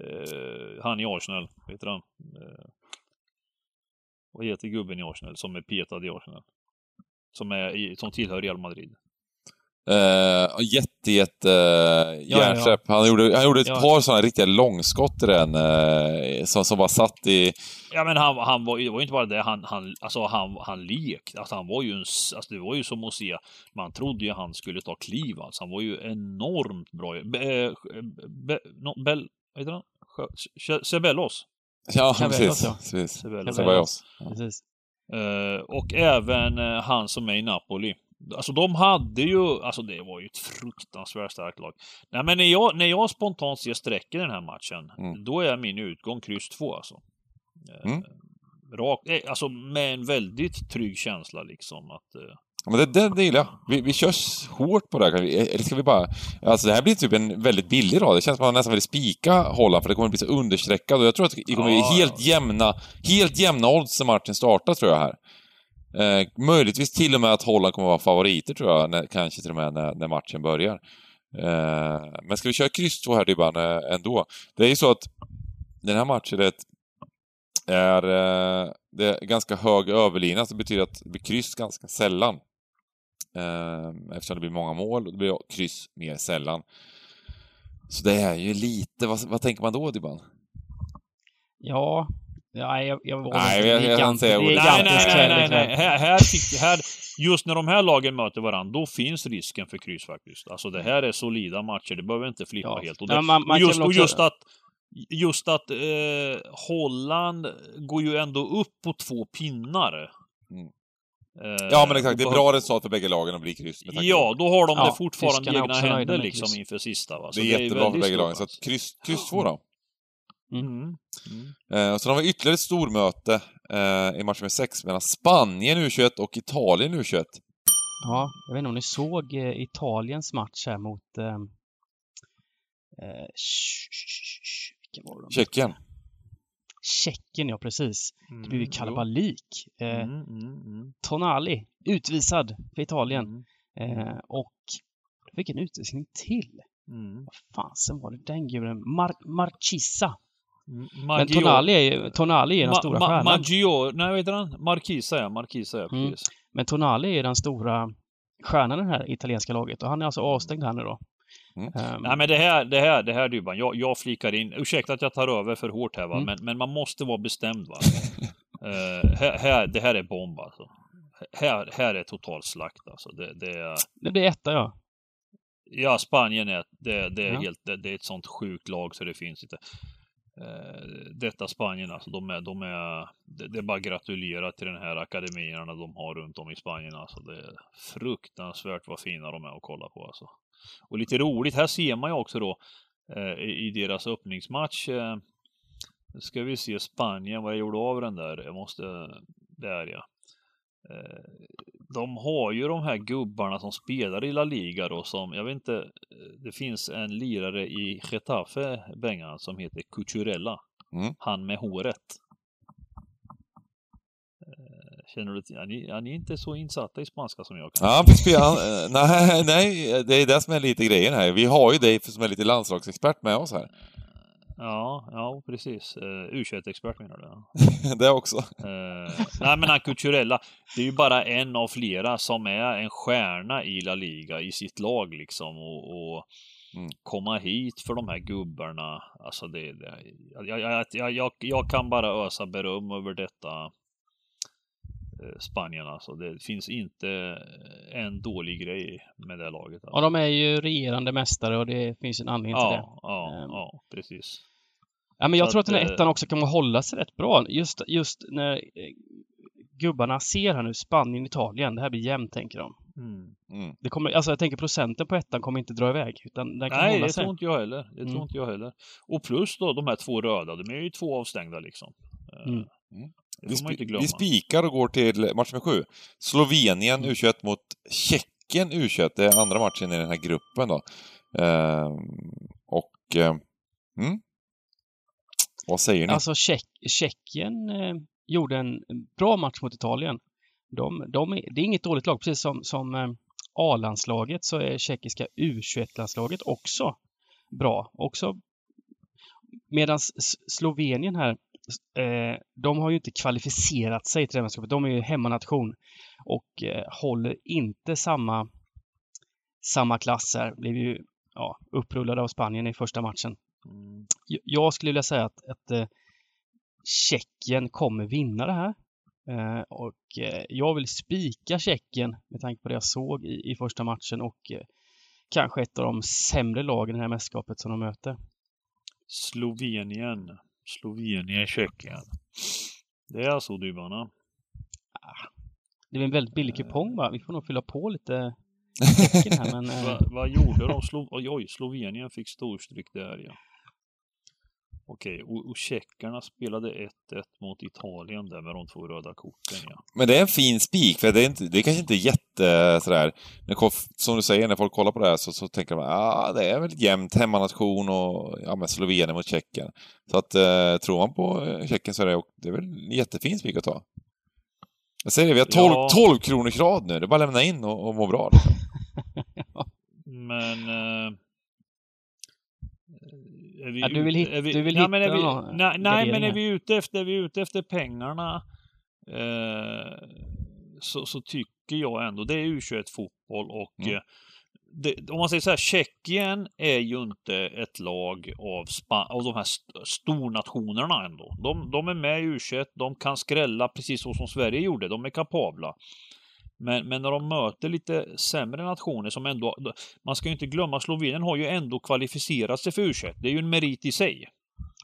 eh, han i Arsenal, heter han? Eh, vad heter gubben i Arsenal som är petad i Arsenal? Som, är, som tillhör Real Madrid. Uh, jätte, jätte uh. Ja, ja. Han gjorde, han gjorde ett ja. par sådana riktiga långskott i den, uh, som, som bara satt i... Ja men han, han var, det var ju inte bara det, han, han, alltså, han, han lekte. Alltså, han var ju en, alltså, det var ju som att se, man trodde ju han skulle ta kliv alltså. Han var ju enormt bra. Be, be, no, Bell, vad heter han? Sebellos? Ja, precis. Ja. precis. Sebellos. Precis. Uh, och även uh, han som är i Napoli. Alltså de hade ju, alltså det var ju ett fruktansvärt starkt lag. Nej men när jag, när jag spontant ser strecken i den här matchen, mm. då är min utgång kryss 2 alltså. Eh, mm. Rakt, eh, alltså med en väldigt trygg känsla liksom att... Eh... Ja, men det, det, det gillar jag. Vi, vi kör hårt på det här. Eller ska vi bara... Alltså det här blir typ en väldigt billig rad. Det känns som att man nästan vill spika Holland för det kommer bli så understreckat och jag tror att det kommer bli helt jämna, helt jämna odds när matchen startar tror jag här. Eh, möjligtvis till och med att Holland kommer att vara favoriter tror jag, när, kanske till och med när, när matchen börjar. Eh, men ska vi köra kryss två här Dybban eh, ändå? Det är ju så att den här matchen är, ett, är, eh, det är ganska hög överlina, så det betyder att det blir kryss ganska sällan. Eh, eftersom det blir många mål, och det blir kryss mer sällan. Så det är ju lite, vad, vad tänker man då Dybban? Ja, Nej, jag, jag vågar nej, inte. Jag, jag, jag säga nej, nej, nej, nej, nej. Här, här, fick, här, just när de här lagen möter varandra, då finns risken för kryss faktiskt. Alltså det här är solida matcher, det behöver inte flippa ja. helt. Och, det, man, man just, och just att just att eh, Holland går ju ändå upp på två pinnar. Mm. Eh, ja men exakt, det är bra resultat för bägge lagen att bli kryss. Ja, då har de ja, det fortfarande i egna händer liksom inför sista. Va? Så det är det jättebra är för bägge lagen, så att kryss, kryss två då. Mm. Mm. Mm. sen har vi ytterligare ett stormöte eh, i match med sex mellan Spanien U21 och Italien U21. Ja, jag vet inte om ni såg eh, Italiens match här mot... Eh, eh? Tjeckien. Tjeckien, ja precis. Det blev ju mm, kalabalik. Eh, mm, mm, Tonali, utvisad för Italien. Eh, och fick en utvisning till. Mm. Vad fasen var det den gulen? Mar Marchissa. Men Tonali är ju Tonali är den Ma stora Ma stjärnan. Maggior, nej vad heter han? Marquisa ja, Marquisa ja, mm. Men Tonali är den stora stjärnan i det här italienska laget och han är alltså avstängd här nu då. Mm. Um, Nej men det här, det här, det här Dybban, jag, jag flikar in, ursäkta att jag tar över för hårt här va, mm. men, men man måste vara bestämd va. uh, <laughs> här, här, det här är bomb alltså. här, här är total slakt alltså. Det, det är... Det blir etta, ja. Ja, Spanien är, det, det är Ja. helt, det, det är ett sånt sjukt lag så det finns inte. Eh, detta Spanien alltså, de är, de är, det, är bara att gratulera till den här akademierna de har runt om i Spanien alltså. Det är fruktansvärt vad fina de är att kolla på alltså. Och lite roligt, här ser man ju också då eh, i, deras öppningsmatch, nu ska vi se Spanien, vad jag gjorde av den där, jag måste, där ja. Eh, de har ju de här gubbarna som spelar i La Liga då som, jag vet inte, eh, det finns en lirare i Getafe, Bengan, som heter Cucurella. Mm. Han med håret. Eh, Känner du till, ni, ja, ni är inte så insatta i spanska som jag. Ja, eh, nej, <laughs> nej, det är det som är lite grejen här. Vi har ju dig som är lite landslagsexpert med oss här. Ja, ja precis. Uh, U21-expert menar du? ja. <laughs> Det också. Eh, nej men han Cucurella, det är ju bara en av flera som är en stjärna i La Liga i sitt lag liksom och, och Mm. komma hit för de här gubbarna. Alltså det, det jag, jag, jag, jag, jag kan bara ösa beröm över detta eh, Spanien alltså. Det finns inte en dålig grej med det laget. Ja, Alltså. de är ju regerande mästare och det finns en anledning till det. ja, ja, Ehm. ja, precis. Ja, men jag tror att att, den här eh, ettan också kommer hålla sig rätt bra. Just, just när eh, gubbarna ser här nu Spanien, Italien. Det här blir jämnt, tänker de. Mm. Mm. Det kommer, alltså jag tänker procenten på ettan kommer inte dra iväg, utan den kan Nej, hålla det sig. tror inte jag heller. Det Mm. tror inte jag heller. Och plus då de här två röda, de är ju två avstängda liksom. Eh, Mm. Det Vi, glömma. vi spikar och går till match med sju. Slovenien Mm. U21 mot Tjeckien U21. Det är andra matchen i den här gruppen då. Ehm, och... Eh, mm. Vad säger ni? Alltså Tjeck, Tjeckien eh, gjorde en bra match mot Italien. De, de är, det är inget dåligt lag, precis som, som eh, A-landslaget så är tjeckiska U21-landslaget också bra. Också Medan Slovenien här, eh, de har ju inte kvalificerat sig till det här mästerskapet. De är ju hemmanation och eh, håller inte samma, samma klass här. Blev ju ja, upprullade av Spanien i första matchen. Mm. Jag skulle vilja säga att, att eh, Tjeckien kommer vinna det här. Eh, och eh, jag vill spika Tjeckien med tanke på det jag såg i, i första matchen och eh, kanske ett av de sämre lagen i det här mästerskapet som de möter. Slovenien. Slovenien, Tjeckien. Det är alltså Dybarna. Det är en väldigt billig kupong va? Vi får nog fylla på lite <laughs> Tjeckien här men eh, Va, vad gjorde de? Slo oj, oj, Slovenien fick storstryk där ja. Okej, och, och tjeckerna spelade 1-1 mot Italien där med de två röda korten ja. Men det är en fin spik, för det är, inte, det är kanske inte jätte sådär... När, som du säger, när folk kollar på det här så, så tänker de ah, det är väl jämnt hemmanation och ja, men Slovenien mot Tjeckien. Så att eh, tror man på eh, Tjeckien så är det, det är väl en jättefin spik att ta. Jag säger det, vi har 12, Ja. 12 kronors rad nu. Det är bara att lämna in och, och må bra. Liksom. <laughs> Men... Eh, vi Ja, du vill hit- är vi, du vill men hitta vi, någon nej, nej, men är vi ute efter, är vi ute efter pengarna eh, så, så tycker jag ändå, det är U21-fotboll och Mm. eh, det, om man säger så här, Tjeckien är ju inte ett lag av, spa, av de här st- stornationerna ändå. De, de är med i U21, de kan skrälla precis så som Sverige gjorde, de är kapabla. Men, men när de möter lite sämre nationer som ändå... Man ska ju inte glömma, Slovenien har ju ändå kvalificerat sig för U21. Det är ju en merit i sig.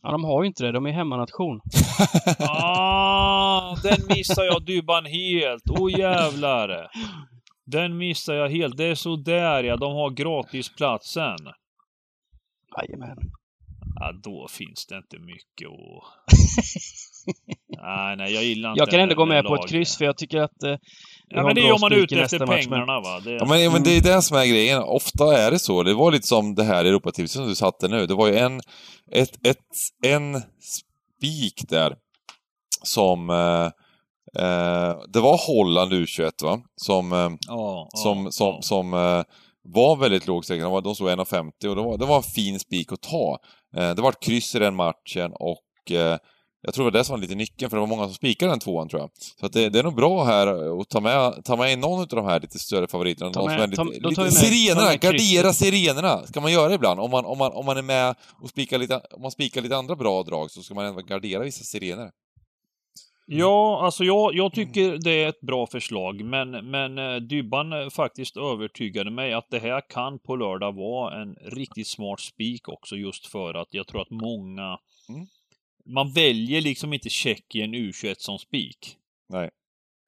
ja, de har ju inte det. De är hemmanation. <laughs> Ah, den missar jag Dybban helt. Åh oh, jävlar. Den missar jag helt. Det är så där ja, de har gratisplatsen. Jajamän. Ja, då finns det inte mycket att... <laughs> nej, nej, jag gillar inte Jag kan ändå gå med på ett kryss för jag tycker att eh, Ja, men en det är om man är ute efter nästa match, men- pengarna va. Det, Ja, men, men det är det som är grejen. Ofta är det så. Det var lite som det här Europatipset som du satte nu. Det var ju en, ett, ett, en spik där som... Eh, eh, det var Holland U21 va? Som, eh, ja, som, ja, som, ja. som eh, var väldigt. De var- De stod 1,50 och det var, det var en fin spik att ta. Eh, det var ett kryss i den matchen och eh, jag tror det var det som var lite nyckeln, för det var många som spikade den tvåan tror jag. Så att det, det är nog bra här att ta med, ta med någon av de här lite större favoriterna. Ta Någon med- som är ta- lite, tar lite med- sirenerna, ta gardera sirenerna! Ska man göra ibland. Om man, om man, om man är med och spikar lite, om man spikar lite andra bra drag så ska man ändå gardera vissa sirener. Ja, alltså jag, jag tycker det är ett bra förslag, men, men eh, Dybban eh, faktiskt övertygade mig att det här kan på lördag vara en riktigt smart spik också, just för att jag tror att många... Mm. Man väljer liksom inte Tjeckien U21 som spik. Nej.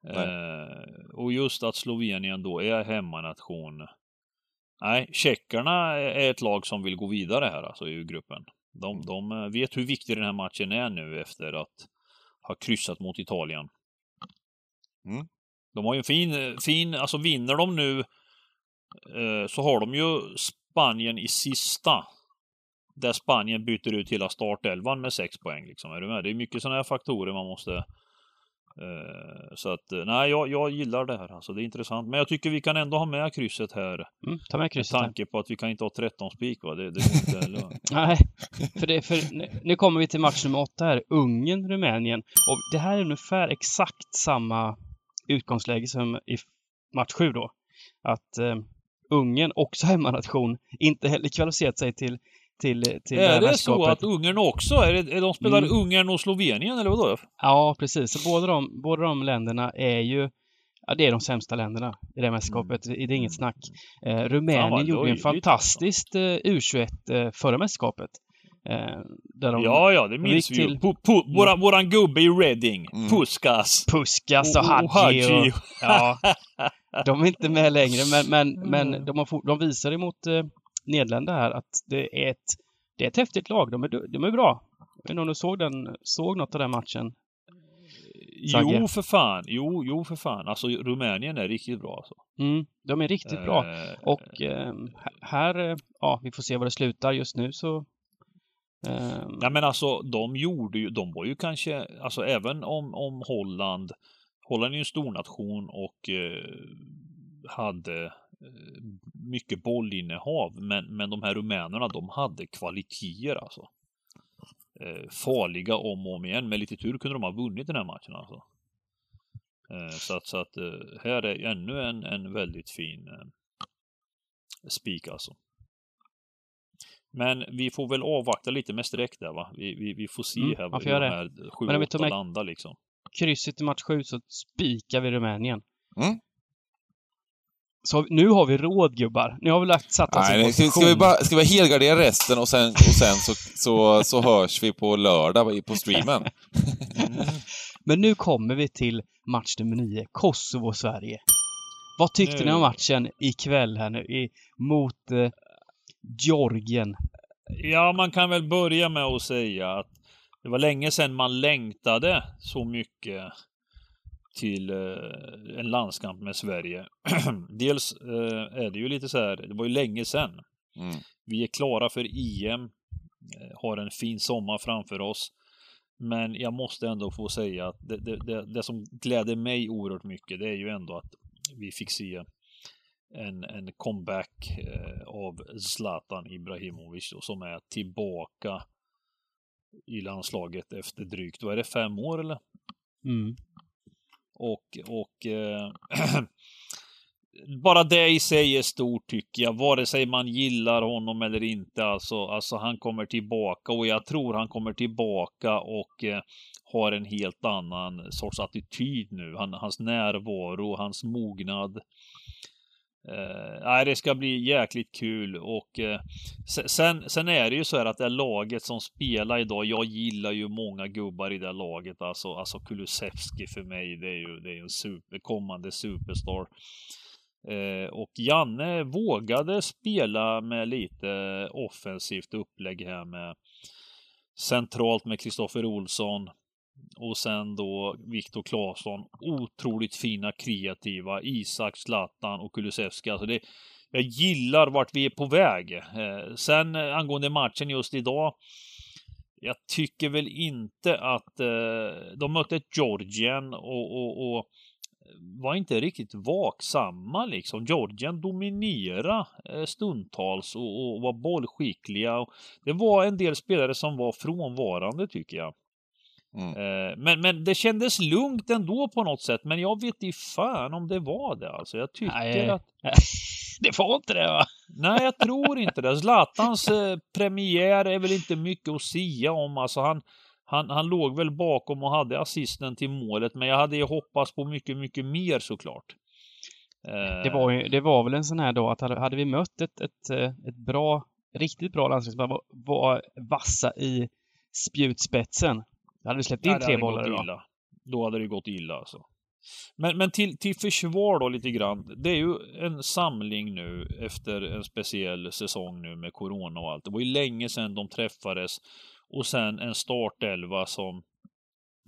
Nej. Eh, och just att Slovenien då är hemmanation. Nej, tjeckerna är ett lag som vill gå vidare här alltså i gruppen. De, Mm. de eh, vet hur viktig den här matchen är nu efter att ha kryssat mot Italien. Mm. De har ju en fin, fin, alltså vinner de nu eh, så har de ju Spanien i sista. Där Spanien byter ut hela startelvan med sex poäng liksom. Är du med? Det är mycket sådana här faktorer man måste eh, så att, eh, nej, jag, jag gillar det här. Alltså, det är intressant. Men jag tycker vi kan ändå ha med krysset här. Mm, ta med Med krysset. här. tanke på att vi kan inte ha 13 spik, va? Det, det går inte heller. <laughs> Nej, för, det, för nu- nu kommer vi till match nummer åtta här. Ungern-Rumänien. Och det här är ungefär exakt samma utgångsläge som i match sju då. Att eh, Ungern, också hemmanation, inte heller kvalificerat sig till, till, till det här är det så att Ungern också, är, det, är de spelar Mm. Ungern och Slovenien eller vadå? Ja, precis. Så båda de, båda de länderna är ju Ja, det är de sämsta länderna i det här mästerskapet. Det är inget snack. Eh, Rumänien vad gjorde en fantastiskt eh, U21 eh, förra mästerskapet. Eh, där de Ja, ja, det minns vi ju. till- Pu, pu, våran, våran gubbe i Reading, Mm. Puskas. Puskas och Och- och Hadji. Hadji. Och, ja, <laughs> de är inte med längre, men, men, Mm. men de, har, de visar emot eh, Nederländerna här att det är ett, det är ett häftigt lag. De är, de är bra. Jag vet inte om du såg, den, såg något av den matchen? Sagge. Jo, för fan. Jo, jo, för fan. Alltså, Rumänien är riktigt bra alltså. Mm, de är riktigt bra. Eh, Och eh, här, eh, ja, vi får se var det slutar just nu så... Eh, Ja men alltså de gjorde ju, de var ju kanske, alltså även om, om Holland, Holland är ju en stornation och eh, hade mycket bollinnehav, men, men de här rumänerna de hade kvaliteter alltså. Eh, farliga om och om igen, med lite tur kunde de ha vunnit den här matchen alltså. Eh, så att, så att eh, här är ännu en, en väldigt fin eh, spik alltså. Men vi får väl avvakta lite med streck där va? Vi, vi, vi får se Mm, här hur de det. här sju, Men om vi tar åtta med- landar liksom. krysset i match 7 så spikar vi Rumänien. Mm. Så nu har vi råd gubbar. Nu har vi lagt, satt oss i Nej, ska, position. ska, vi bara, ska vi helgardera resten och sen, och sen så, så, så hörs vi på lördag i- på streamen? <laughs> Men nu kommer vi till match nummer 9, Kosovo-Sverige. Vad tyckte Nu. ni om matchen ikväll här nu i, mot eh, Georgien? Ja, man kan väl börja med att säga att det var länge sedan man längtade så mycket till eh, en landskamp med Sverige. <clears throat> Dels eh, är det ju lite så här, det var ju länge sedan. Mm. Vi är klara för EM, eh, har en fin sommar framför oss. Men jag måste ändå få säga att det, det, det, det som gläder mig oerhört mycket, det är ju ändå att vi fick se en, en comeback eh, av Zlatan Ibrahimovic då, som är tillbaka i landslaget efter drygt, vad är det, fem år eller? Mm. Och, och eh, <clears throat> bara det i sig är stort tycker jag, vare sig man gillar honom eller inte. Alltså, alltså han kommer tillbaka och jag tror han kommer tillbaka och eh, har en helt annan sorts attityd nu. Han, hans närvaro, hans mognad. Eh, nej, det ska bli jäkligt kul och eh, sen, sen är det ju så här att det laget som spelar idag, jag gillar ju många gubbar i det laget. Alltså, alltså Kulusevski för mig, det är ju det är en super, kommande superstar. Eh, och Janne vågade spela med lite offensivt upplägg här med centralt med Kristoffer Olsson och sen då Viktor Claesson. Otroligt fina, kreativa. Isak, Zlatan och Kulusevski. Alltså det, jag gillar vart vi är på väg. Eh, sen eh, angående matchen just idag. Jag tycker väl inte att eh, de mötte ett Georgien och, och, och eh, var inte riktigt vaksamma liksom. Georgien dominerade eh, stundtals och, och var bollskickliga. Det var en del spelare som var frånvarande tycker jag. Mm. Eh, Men, men det kändes lugnt ändå på något sätt. Men jag vet inte fan om det var det alltså. Jag tycker Nej. att... <laughs> Det var inte det va? Nej, jag tror inte det. Zlatans eh, premiär är väl inte mycket att sia om. Alltså han, Han, han låg väl bakom och hade assisten till målet, men jag hade ju hoppats på mycket, mycket mer såklart. Det var, ju, det var väl en sån här då att hade, hade vi mött ett, ett, ett bra, riktigt bra landslagsspelare, var, var vassa i spjutspetsen, hade vi släppt in tre bollar idag. Illa. Då hade det gått illa alltså. Men, men till, till försvar då lite grann. Det är ju en samling nu efter en speciell säsong nu med Corona och allt. Det var ju länge sedan de träffades. Och sen en startelva som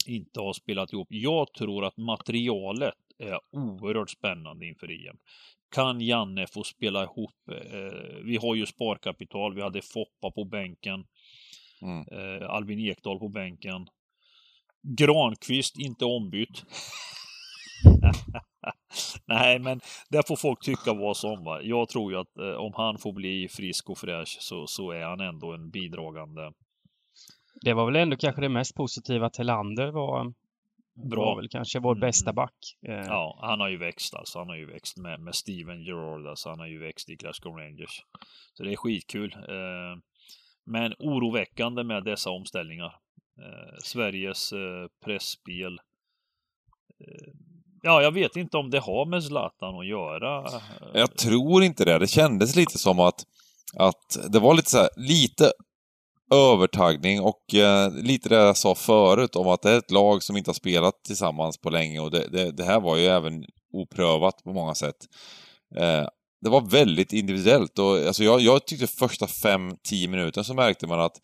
inte har spelat ihop. Jag tror att materialet är oerhört spännande inför EM. Kan Janne få spela ihop? Eh, vi har ju sparkapital. Vi hade Foppa på bänken. Mm. Eh, Albin Ekdal på bänken. Granqvist inte ombytt. <laughs> Nej, men det får folk tycka vad som. Va? Jag tror ju att eh, om han får bli frisk och fräsch så, så är han ändå en bidragande. Det var väl ändå kanske det mest positiva. Telander var, Bra. var väl kanske vår mm. bästa back. Eh. Ja, han har ju växt alltså. Han har ju växt med, med Steven Gerard. Alltså, han har ju växt i Glasgow Rangers. Så det är skitkul. Eh, men oroväckande med dessa omställningar. Eh, Sveriges eh, pressspel eh, Ja, jag vet inte om det har med Zlatan att göra. Eh, jag tror inte det. Det kändes lite som att, att det var lite så här, lite övertagning och eh, lite det jag sa förut om att det är ett lag som inte har spelat tillsammans på länge och det, det, det här var ju även oprövat på många sätt. Eh, det var väldigt individuellt och alltså jag, jag tyckte första 5-10 minuter så märkte man att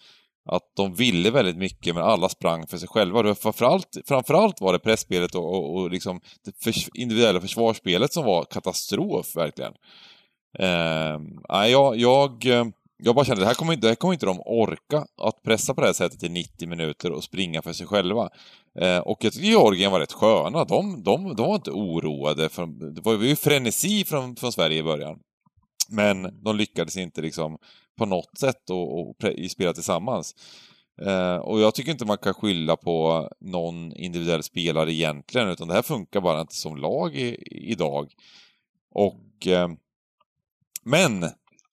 att de ville väldigt mycket men alla sprang för sig själva. Framförallt, framförallt var det pressspelet och, och, och liksom det förs individuella försvarsspelet som var katastrof, verkligen. Eh, jag, jag, jag bara kände, det här kommer, det här kommer inte de orka, att pressa på det här sättet i 90 minuter och springa för sig själva. Eh, och jag tycker Georgien var rätt sköna. De, de, de var inte oroade. För, det var ju frenesi från, från Sverige i början. Men de lyckades inte liksom på något sätt och, och spela tillsammans. Eh, och jag tycker inte man kan skylla på någon individuell spelare egentligen, utan det här funkar bara inte som lag i, idag. Och... Eh, men!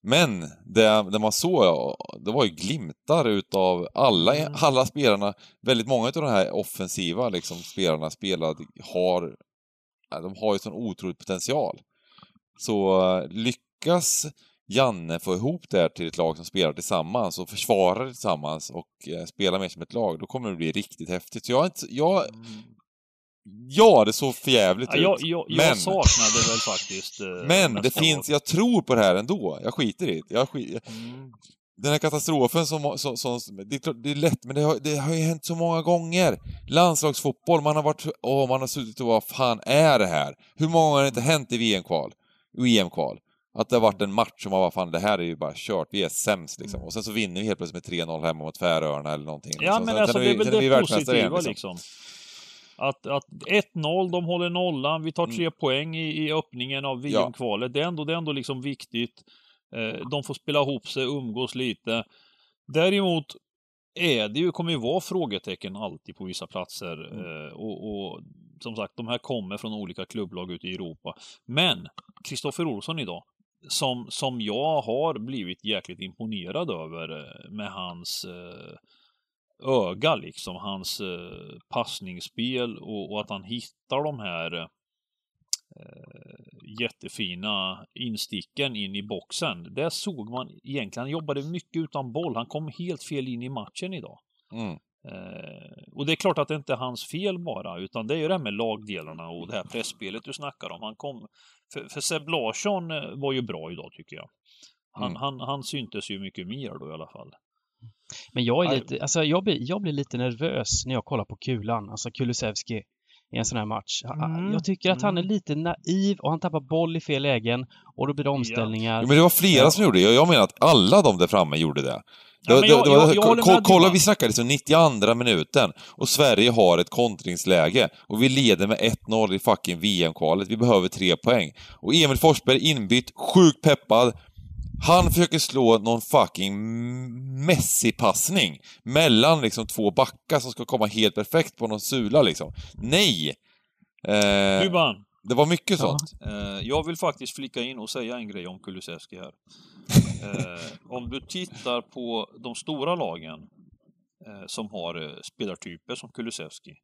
Men, det, det man såg, det var ju glimtar utav alla, mm. alla spelarna. Väldigt många av de här offensiva liksom, spelarna spelade, har, de har ju sån otrolig potential. Så lyckas Janne få ihop det här till ett lag som spelar tillsammans och försvarar tillsammans och eh, spelar mer som ett lag, då kommer det bli riktigt häftigt. Så jag inte, jag... Mm. Ja, det såg förjävligt ja, jag, jag, ut. Men... Jag saknade väl faktiskt... Eh, men det finns, år. jag tror på det här ändå. Jag skiter i det. Jag skit... Mm. Den här katastrofen som, som, som det, är, det är lätt, men det har, det har ju hänt så många gånger. Landslagsfotboll, man har varit, åh, man har suttit och vad fan är det här? Hur många gånger har det inte hänt i VM-kval? EM-kval? Att det har varit en match som var, fan det här är ju bara kört, vi är sämst liksom. Och sen så vinner vi helt plötsligt med 3-0 hemma mot Färöarna eller någonting. Ja liksom. men sen alltså det är väl det vi positiva igen, liksom. liksom. Att, att 1-0, de håller nollan, vi tar mm. tre mm. poäng i, i öppningen av VM-kvalet. Ja. Det, är ändå, det är ändå liksom viktigt. Eh, de får spela ihop sig, umgås lite. Däremot är det ju, kommer ju vara frågetecken alltid på vissa platser. Mm. Eh, och, och, som sagt, de här kommer från olika klubblag ute i Europa. Men Kristoffer Olsson idag, som, som jag har blivit jäkligt imponerad över eh, med hans eh, öga liksom, hans eh, passningsspel och, och, att han hittar de här eh, jättefina insticken in i boxen. Där såg man egentligen, han jobbade mycket utan boll. Han kom helt fel in i matchen idag. Mm. Eh, och det är klart att det inte är hans fel bara, utan det är ju det här med lagdelarna och det här pressspelet du snackar om. Han kom, för, för Seb Larsson eh, var ju bra idag tycker jag. Han, mm. han, han syntes ju mycket mer då i alla fall. Men jag är lite, alltså jag blir, jag blir lite nervös när jag kollar på Kulan, alltså Kulusevski i en sån här match. Mm. Jag tycker att han är mm. lite naiv och han tappar boll i fel lägen och då blir det omställningar. Ja. men det var flera ja. som gjorde det. Jag menar att alla de där framme gjorde det. Ja, det, jag, det, var, jag, jag kolla, vi snackade liksom 92 minuten och Sverige har ett kontringsläge och vi leder med 1-0 i fucking VM-kvalet. Vi behöver tre poäng. Och Emil Forsberg inbytt, sjukt peppad. Han försöker slå någon fucking Messi-passning mellan liksom två backar som ska komma helt perfekt på någon sula liksom. Nej! Eh, Kuban. Det var mycket ja. sånt. Eh, jag vill faktiskt flika in och säga en grej om Kulusevski här. Eh, om du tittar på de stora lagen eh, som har eh, spelartyper som Kulusevski.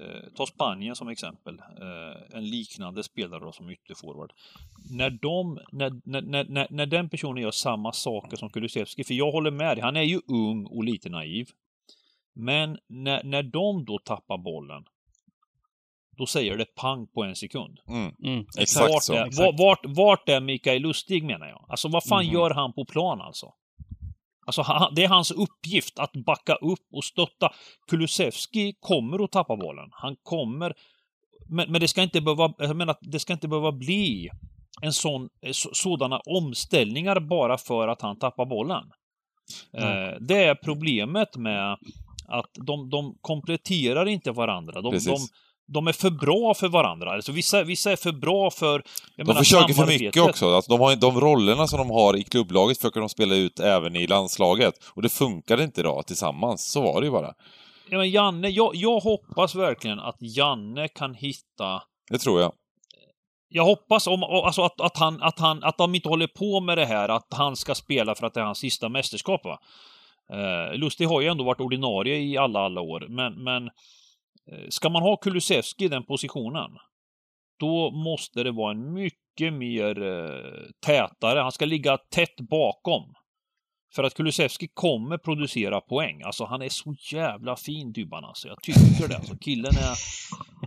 Eh, ta Spanien som exempel. Eh, en liknande spelare då som ytterforward. När, de, när, när, när, när den personen gör samma saker som Kulusevski, för jag håller med dig, han är ju ung och lite naiv. Men när, när de då tappar bollen, då säger det pang på en sekund. Mm. Mm, Exakt vart, så. Är, Exakt. vart, vart är Mikael Lustig menar jag? Alltså vad fan Mhm. gör han på plan alltså? Alltså det är hans uppgift att backa upp och stötta. Kulusevski kommer att tappa bollen. Han kommer... Men, men det ska inte behöva, jag menar, att det ska inte behöva bli en sån, så, sådana omställningar bara för att han tappar bollen. Eh, det är problemet med att de, de kompletterar inte varandra. De, Precis. de, de är för bra för varandra. Alltså vissa, vissa är för bra för... De menar, försöker för mycket också. Alltså, de, har, de rollerna som de har i klubblaget försöker de spela ut även i landslaget. Och det funkar inte idag tillsammans. Så var det ju bara. Ja, men Janne, jag, jag hoppas verkligen att Janne kan hitta... Det tror jag. Jag hoppas om, alltså att, att, han, att, han, att de inte håller på med det här att han ska spela för att det är hans sista mästerskap. Va? Eh, Lustig har ju ändå varit ordinarie i alla, alla år, men, men ska man ha Kulusevski i den positionen, då måste det vara en mycket mer eh, tätare. Han ska ligga tätt bakom. För att Kulusevski kommer producera poäng. Alltså han är så jävla fin Dybban alltså. Jag tycker det. Alltså killen är...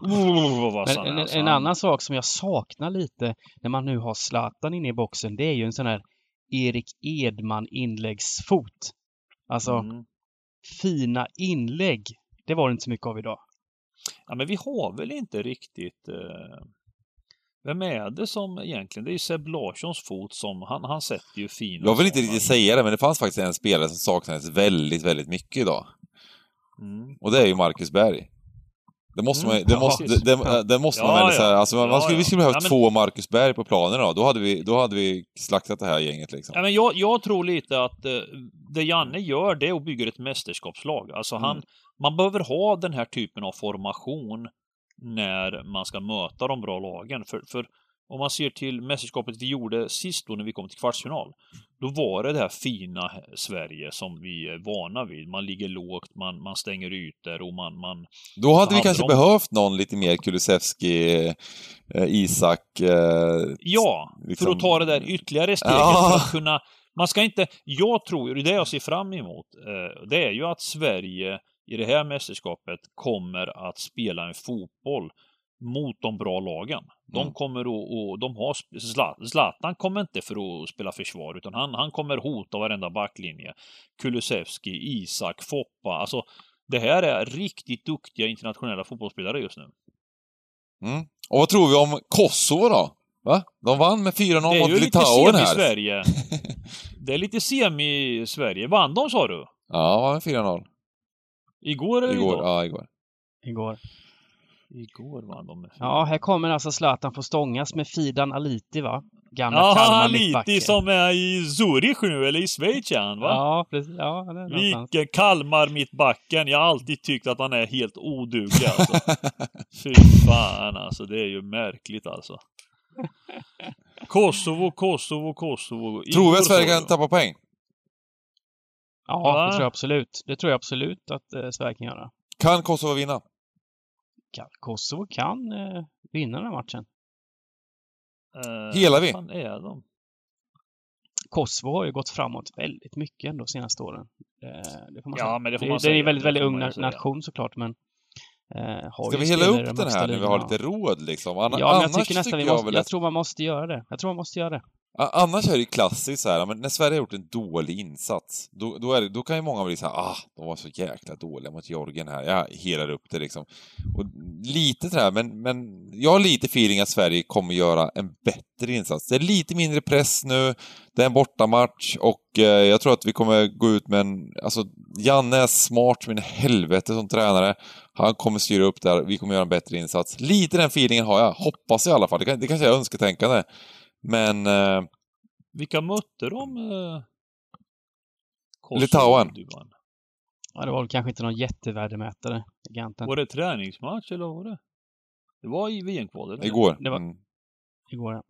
Oh, vad Men är, en, alltså. en Han- annan sak som jag saknar lite när man nu har Zlatan inne i boxen, det är ju en sån här Erik Edman inläggsfot. Alltså Mm. fina inlägg. Det var det inte så mycket av idag. Ja, men vi har väl inte riktigt... Eh... Vem är det som egentligen? Det är ju Seb Larssons fot som... Han, han sätter ju fina... Jag vill inte riktigt säga det, men det fanns faktiskt en spelare som saknades väldigt, väldigt mycket idag. Mm. Och det är ju Marcus Berg. Det måste man det måste, det, det, det måste man väl säga. Alltså, man, Ja, skulle, vi skulle behövt men- två Marcus Berg på planen då. Då hade vi, då hade vi slaktat det här gänget liksom. Ja, men jag, jag tror lite att eh, det Janne gör, det är att bygga ett mästerskapslag. Alltså han, Mm. man behöver ha den här typen av formation när man ska möta de bra lagen. För, för om man ser till mästerskapet vi gjorde sist då när vi kom till kvartsfinal, då var det det här fina Sverige som vi är vana vid. Man ligger lågt, man, man stänger ytor och man, man... Då hade vi kanske de- behövt någon lite mer Kulusevski, eh, Isak... Eh, Ja, liksom- för att ta det där ytterligare steget Ja. för att kunna... Man ska inte... Jag tror, är det jag ser fram emot, eh, det är ju att Sverige i det här mästerskapet kommer att spela en fotboll mot de bra lagen. De Mm. kommer att, och de har, Zla- Zlatan kommer inte för att spela försvar, utan han, han kommer hota varenda backlinje. Kulusevski, Isak, Foppa, alltså det här är riktigt duktiga internationella fotbollsspelare just nu. mm. Och vad tror vi om Kosovo då? Va? De vann med 4-0 Det är ju mot lite Litauen här. semi-Sverige. <laughs> Det är lite semi-Sverige. Vann de sa du? Ja, vann med 4-0. Igår eller Igår. idag? Ja, igår. Igår. Igår vann de med Ja, här kommer alltså Zlatan få stångas med Fidan Aliti va? Gamla Ja, Kalmar mittbacke. som är i Zürich nu, eller i Schweiz är han, va? Ja, precis. Ja. Vilken Kalmar mittbacken. Jag har alltid tyckt att han är helt oduglig alltså. <laughs> Fy fan alltså, det är ju märkligt alltså. Kosovo, Kosovo, Kosovo. Tror vi att Sverige kan tappa poäng? Ja, Va? det tror jag absolut. Det tror jag absolut att eh, Sverige kan göra. Kan Kosovo vinna? Kosovo kan eh, vinna den här matchen. Eh, Hela vi. är de? Kosovo har ju gått framåt väldigt mycket ändå de senaste åren. Eh, det får man Ja, säga. men det får det, man det är säga. en väldigt, väldigt ung man säga. nation såklart, men eh, har Ska vi hela upp de den här när vi har lite råd liksom? Anna, Ja, men jag annars tycker nästan vi jag måste, väl jag att- tror man måste göra det. Jag tror man måste göra det. Annars är det ju klassiskt så här, men när Sverige har gjort en dålig insats, då, då, är det, då kan ju många bli så här, ah, de var så jäkla dåliga mot Georgien här. Jag helar upp det liksom. Och lite sådär, men, men jag har lite feeling att Sverige kommer göra en bättre insats. Det är lite mindre press nu, det är en bortamatch och eh, jag tror att vi kommer gå ut med en, alltså Janne är smart som en helvete som tränare. Han kommer styra upp där, vi kommer göra en bättre insats. Lite den feelingen har jag, hoppas jag i alla fall. Det, kan, det kanske är önsketänkande. Men eh, Vilka mötte de? Eh, Kosovo, Litauen. Ja, det var väl kanske inte någon jättevärdemätare, giganten, Var det träningsmatch eller vad var det? Det var i VM-kvalet? igår. Det var- Mm. igår. Ja.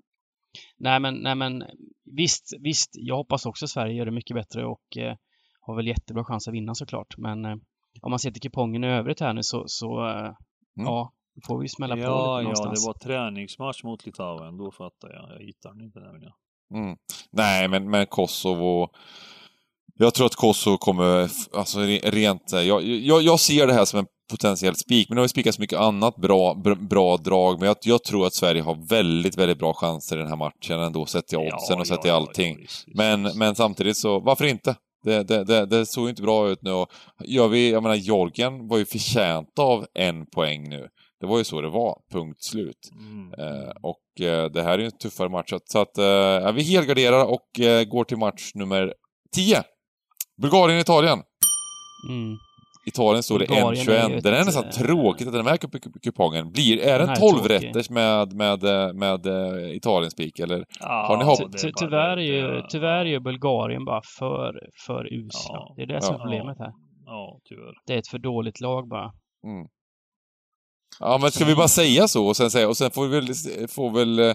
Nej, men, nej, men visst, visst, jag hoppas också Sverige gör det mycket bättre och eh, har väl jättebra chans att vinna såklart. Men eh, om man ser till kupongen i övrigt här nu så, så eh, ja, då får vi smälla på Ja, lite ja, någonstans. det var träningsmatch mot Litauen. Då fattar jag. Jag hittar den inte nämligen. Mm. Nej, men, men Kosovo... Jag tror att Kosovo kommer, alltså re- rent... Jag, jag, jag ser det här som en potentiell spik, men det har ju spikats mycket annat bra, br- bra drag, men jag, jag tror att Sverige har väldigt, väldigt bra chanser i den här matchen ändå, sett till oddsen och sett till allting. Men, visst. men samtidigt så, varför inte? Det, det, det, det såg ju inte bra ut nu och gör vi, jag menar Georgien var ju förtjänt av en poäng nu. Det var ju så det var, punkt slut. Mm. Eh, och eh, det här är ju en tuffare match. Så att- eh, vi helgarderar och eh, går till match nummer 10. Bulgarien-Italien. Mm. Italien står det Bulgarien är ju 1-21. Det är nästan eh, tråkigt att den här kup- kupongen blir... Är Den en här är 12-rätters med, med, eh, med, med Italien-spik, eller? Ja, har ni hopp- Ty, tyvärr, är ju, tyvärr är ju Bulgarien bara för, för usla. Ja. Det är det som är Ja. problemet här. Ja, tyvärr. Det är ett för dåligt lag bara. Mm. Ja, men ska vi bara säga så och sen säga, och sen får vi väl, får väl, eh,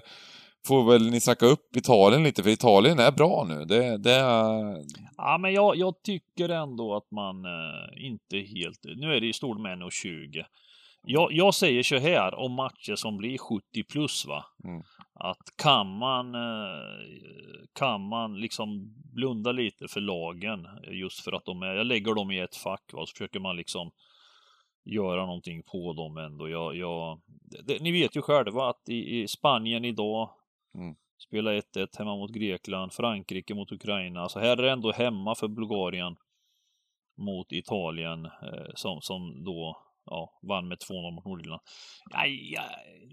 får väl ni snacka upp Italien lite, för Italien är bra nu. Det, det är... Ja, men jag, jag tycker ändå att man eh, inte helt... Nu är det ju stort med 1,20. Jag, jag säger så här om matcher som blir 70 plus va. Mm. Att kan man, eh, kan man liksom blunda lite för lagen just för att de är, jag lägger dem i ett fack va, och så försöker man liksom göra någonting på dem ändå. Jag, jag, det, ni vet ju själva att i, i Spanien idag Mm. Spela 1-1 hemma mot Grekland, Frankrike mot Ukraina. Så här är det ändå hemma för Bulgarien mot Italien eh, som, som då ja, vann med 2-0 mot Nordirland. Ja, ja,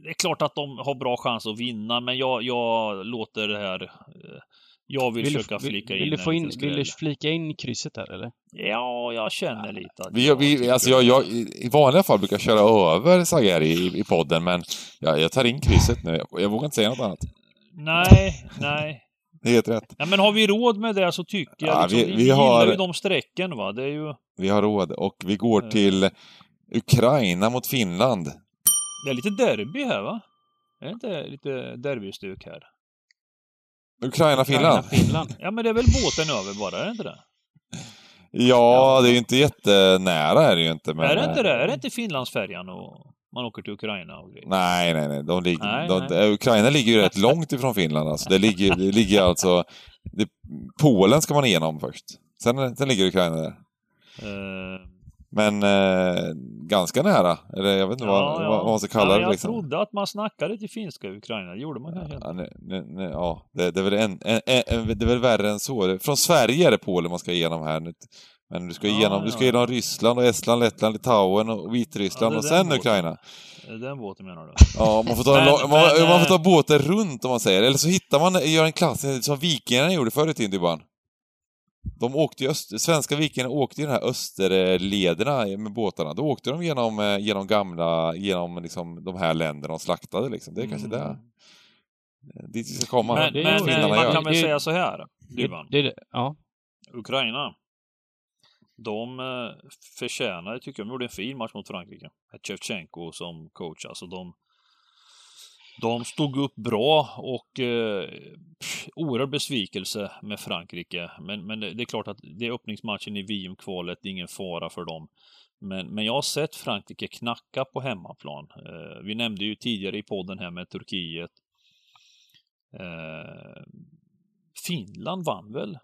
det är klart att de har bra chans att vinna, men jag, jag låter det här... Eh, jag vill, Vill, försöka du, vill, flika vill, in du få in, vill du flika in krysset där eller? Ja, jag känner lite att Vi, jag vi, alltså jag, jag, I vanliga fall brukar jag köra över Sagari i, i podden, men jag, jag tar in krysset nu. Jag, jag vågar inte säga något annat. Nej, nej. Det är helt rätt. Ja, men har vi råd med det så tycker jag Ja, liksom, vi- vi, vi vi gillar har- ju de strecken va. Det är ju... Vi har råd. Och vi går till Ukraina mot Finland. Det är lite derby här va? Är det inte lite derbystuk här? Ukraina-Finland. Finland. Ja men det är väl båten över bara, är det inte det? Ja, det är ju inte jättenära är det ju inte. Men, är det inte eh, det? Är det inte Finlandsfärjan och man åker till Ukraina och grejer? Nej, nej, nej. De ligger, Nej, de, nej. Ukraina ligger ju rätt <laughs> långt ifrån Finland. Alltså. Det, ligger, det ligger alltså... Det, Polen ska man igenom först. Sen, sen ligger Ukraina där. Eh, Men eh, ganska nära. Eller jag vet inte vad, vad, vad man ska kalla ja, det. Jag Liksom. trodde att man snackade till finska i Ukraina. Det gjorde man kanske inte. Ja, nu, ja det, det, är väl en, en, en, det är väl värre än så. Från Sverige är det Polen man ska igenom här. nu. Men du ska Ja, igenom, du ja. ska igenom Ryssland och Estland, Lettland, Litauen och Vitryssland Ja, och sen båten. Ukraina. Är det Den båten menar du? Ja, man får ta, en, Men- man, men, man får ta eh, båten runt om man säger. Eller så hittar man, gör en klass som vikingarna gjorde förr i tiden Dybban. De åkte ju öster, svenska vikingarna åkte ju de här österlederna med båtarna. Då åkte de genom, eh, genom gamla, genom liksom de här länderna och slaktade liksom. Det är kanske Mm. där. Dit vi ska komma. Men, men eh, man gör. kan väl säga så här, Det, Dyvan. det, det, ja. Ukraina. De eh, förtjänar, tycker jag, de gjorde en fin match mot Frankrike. Med Shevchenko som coach. Alltså de, de stod upp bra och eh, oerhörd besvikelse med Frankrike. Men, men det, det är klart att det är öppningsmatchen i VM-kvalet, det är ingen fara för dem. Men, men jag har sett Frankrike knacka på hemmaplan. Eh, vi nämnde ju tidigare i podden här med Turkiet. Eh, Finland vann väl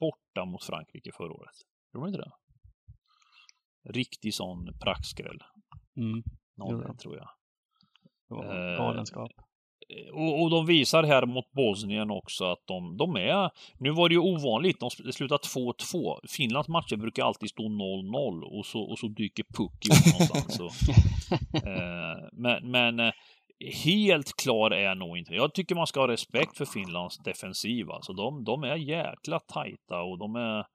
borta mot Frankrike förra året? Gjorde de inte det? Riktig sån praktskräll. Mm, Någon Gjorde de. tror jag. Eh, galenskap. Och, och de visar här mot Bosnien också att de, de är... Nu var det ju ovanligt, de sl- slutade 2-2. Finlands matcher brukar alltid stå 0-0 och så, och så dyker puck upp någonstans. Och, <laughs> eh, men, men eh, helt klar är nog inte. Jag tycker man ska ha respekt för Finlands defensiv. Alltså de, de är jäkla tajta och de är...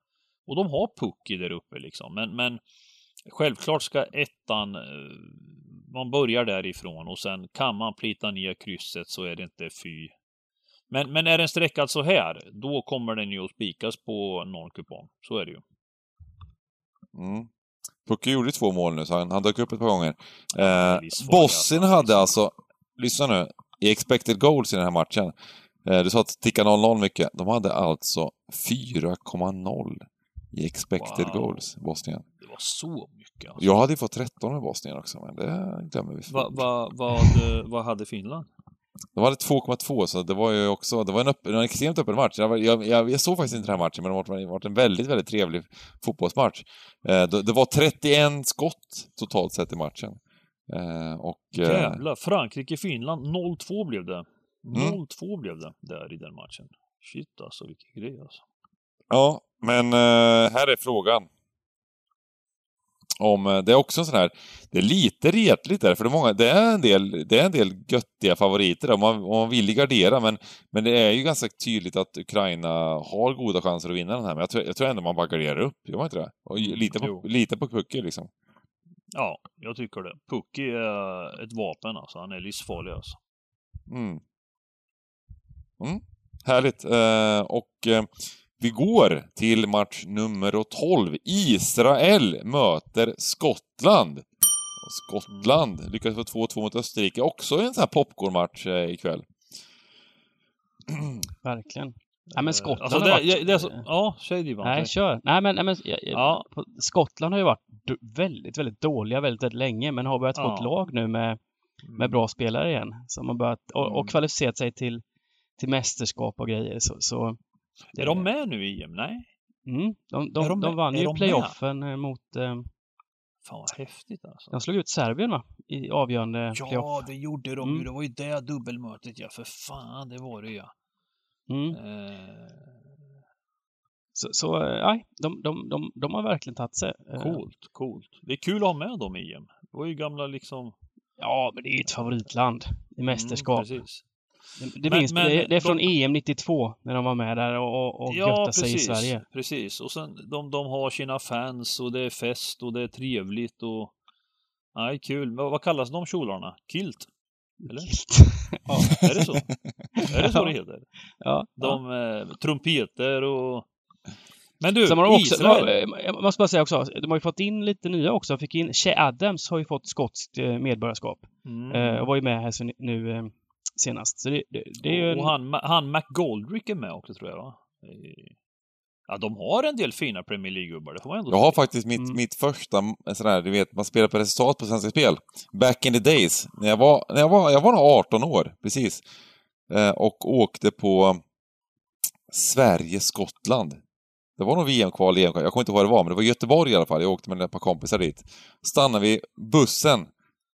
Och de har puck i där uppe liksom. Men, men självklart ska ettan eh, man börjar därifrån och sen kan man plita ner krysset så är det inte fy. Men, men är den sträckad så här, då kommer den ju att spikas på någon kupong. Så är det ju. Mm. Pucke gjorde två mål nu, så han, han dök upp ett par gånger. Eh, alltså. hade alltså, lyssna nu, i expected goals i den här matchen. Eh, du sa att det tickade 0-0 mycket. De hade alltså 4,0 i expected Wow. goals, Bosnien. Det var så mycket alltså. Jag hade ju fått 13 med Bosnien också, men det glömmer vi. Va, va, vad, vad hade Finland? De hade 2,2 så det var ju också, det var en, öppen, en extremt öppen match. Jag, jag, jag, såg faktiskt inte den här matchen, men det har varit- en väldigt, väldigt trevlig fotbollsmatch. Eh, det, det var 31 skott totalt sett i matchen. Eh, och... Eh, Jävlar, Frankrike-Finland 0-2 blev det. 0-2 Mm. blev det där i den matchen. Shit alltså, vilken grej alltså. ja, men här är frågan. Om, eh, det är också en sån här, det är lite retligt där, för det är, många, det är en del, det är en del göttiga favoriter där, om man, om man vill gardera, men, men det är ju ganska tydligt att Ukraina har goda chanser att vinna den här, men jag tror, jag tror ändå man bara garderar upp, gör man inte det? Och lite på, lite på pucken liksom. Ja, jag tycker det. Pucki är ett vapen alltså. Han är livsfarlig alltså. Mm. Mm. Härligt. Eh, och eh, vi går till match nummer 12. Israel möter Skottland. Och Skottland lyckades få 2-2 mot Österrike. Också en sån här popcornmatch eh, ikväll. <clears throat> Verkligen. Nej, men Eh, Skottland alltså, har det, varit... det, det så, Ja, säg Divan. Nej, kör. Nej, men, nej, men Ja. på- Skottland har ju varit väldigt, väldigt dåliga väldigt, väldigt länge, men har börjat få Ja. ett lag nu med, med bra spelare igen. Som har börjat, och, Mm. och kvalificerat sig till, till mästerskap och grejer. Så, så, Är de med nu i EM? Nej? Mm, de, de, de de, vann ju de med? playoffen eh, mot... Eh, Fan vad häftigt alltså. de slog ut Serbien va? I avgörande Ja, playoff. det gjorde de Mm. ju. Det var ju det dubbelmötet ja. För fan, det var det ja. Mm. Eh, Så, så eh, nej, de, de, de, de har verkligen tagit sig. Eh, coolt, coolt. Det är kul att ha med dem i EM. Det var ju gamla liksom... Ja, men det är ju ett favoritland i mästerskap. Mm, precis. Det, det, Men- minns, men det, är- det är från de- EM 92 när de var med där och, och, och göttade sig i Sverige. precis. Och sen de, de har sina fans och det är fest och det är trevligt och... Nej, kul. Men vad kallas de kjolarna? Kilt? Eller? <laughs> ja, Är det så? är det så det heter? ja, ja. De eh, trumpeter och... Men du, Sen har de också, Israel. jag måste bara säga också, de har ju fått in lite nya också. Fick in, Che Adams har ju fått skotskt eh, medborgarskap. Mm. Eh, och var ju med här så nu eh, senast. Så det, det, det är ju en, Och han, han McGoldrick är med också tror jag va? Ja, de har en del fina Premier League-gubbar, det får man ändå Jag har faktiskt mitt, Mm. mitt första, här, du vet, man spelar på resultat på Svenska Spel. Back in the days. När jag var, när jag var, jag var nog 18 år, precis. Eh, och åkte på Sverige-Skottland. Det var nog VM-kval, EM-kval, jag kommer inte ihåg vad det var, men det var Göteborg i alla fall. Jag åkte med ett par kompisar dit. Stannade vi, bussen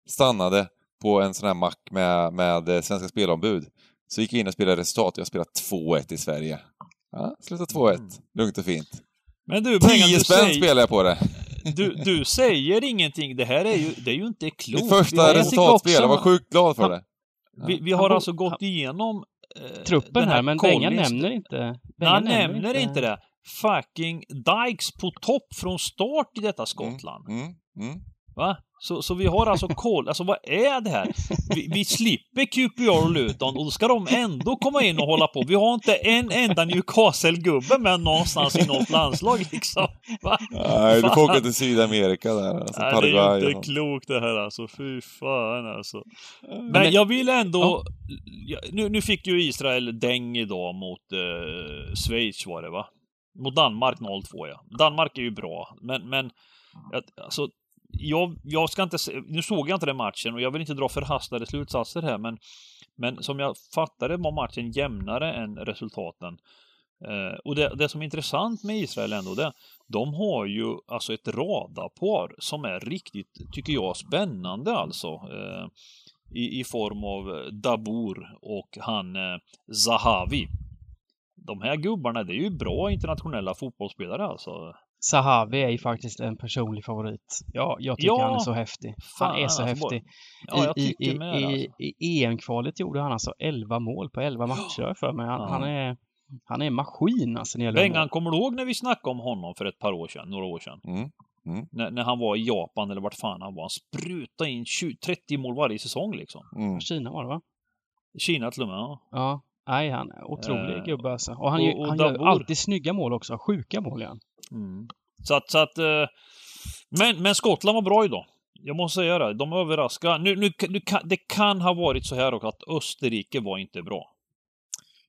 stannade på en sån här mack med, med eh, Svenska Spelombud. Så gick vi in och spelade resultat, jag spelade 2-1 i Sverige. Ja, slutade 2-1. Mm. Lugnt och fint. Men du, Bengan, 10 du, spänn säger, spelade jag på det. du, du säger ingenting. Det här är ju, det är ju inte klokt. Mitt första jag resultatspel, jag var han- sjukt glad för han- det. Vi, vi Han har bo- alltså gått han- igenom eh, truppen här, men Bengan nämner inte... Han nämner inte det. Fucking Dykes på topp från start i detta Skottland. Mm, mm. Va? Så, så vi har alltså koll. Alltså vad är det här? Vi, vi slipper QPR och Luton och då ska de ändå komma in och hålla på. Vi har inte en enda Newcastle-gubbe med någonstans i något landslag liksom. Va? Nej, du får åka till Sydamerika där. Alltså, Nej, det är inte klokt det här alltså. Fy fan alltså. Men, jag vill ändå... Ja, nu, nu fick ju Israel däng idag mot eh, Schweiz var det va? Mot Danmark 0-2 ja. Danmark är ju bra, men, men alltså, jag, jag ska inte Nu såg jag inte den matchen och jag vill inte dra förhastade slutsatser här, men, men som jag fattade var matchen jämnare än resultaten. Eh, och det, det som är intressant med Israel ändå, det de har ju alltså ett radarpar som är riktigt, tycker jag, spännande alltså. Eh, i, I form av Dabur och han eh, Zahavi. De här gubbarna, det är ju bra internationella fotbollsspelare alltså. Sahavi är ju faktiskt en personlig favorit. Ja, jag tycker Ja, han är så häftig. Han fan, är så alltså, häftig. Ja, jag I, i, i, alltså. i, EM-kvalet gjorde han alltså 11 mål på 11 matcher för mig. Han, Ja. han är han är en maskin alltså Bengan, kommer du ihåg när vi snackade om honom för ett par år sedan, några år sedan? Mm, När, när han var i Japan eller vart fan han var. Han sprutade in 20, 30 mål varje säsong liksom. mm. Kina var det va? Kina till och med, ja. Ja. Nej, han är otrolig Eh, gubbe alltså. Och han, och- gör- och han gör Dabur. alltid snygga mål också. Sjuka mål han. Mm. Så att, så att eh, men, men Skottland var bra idag. Jag måste säga det. De överraskade. Nu, nu, nu kan, det kan ha varit så här också att Österrike var inte bra.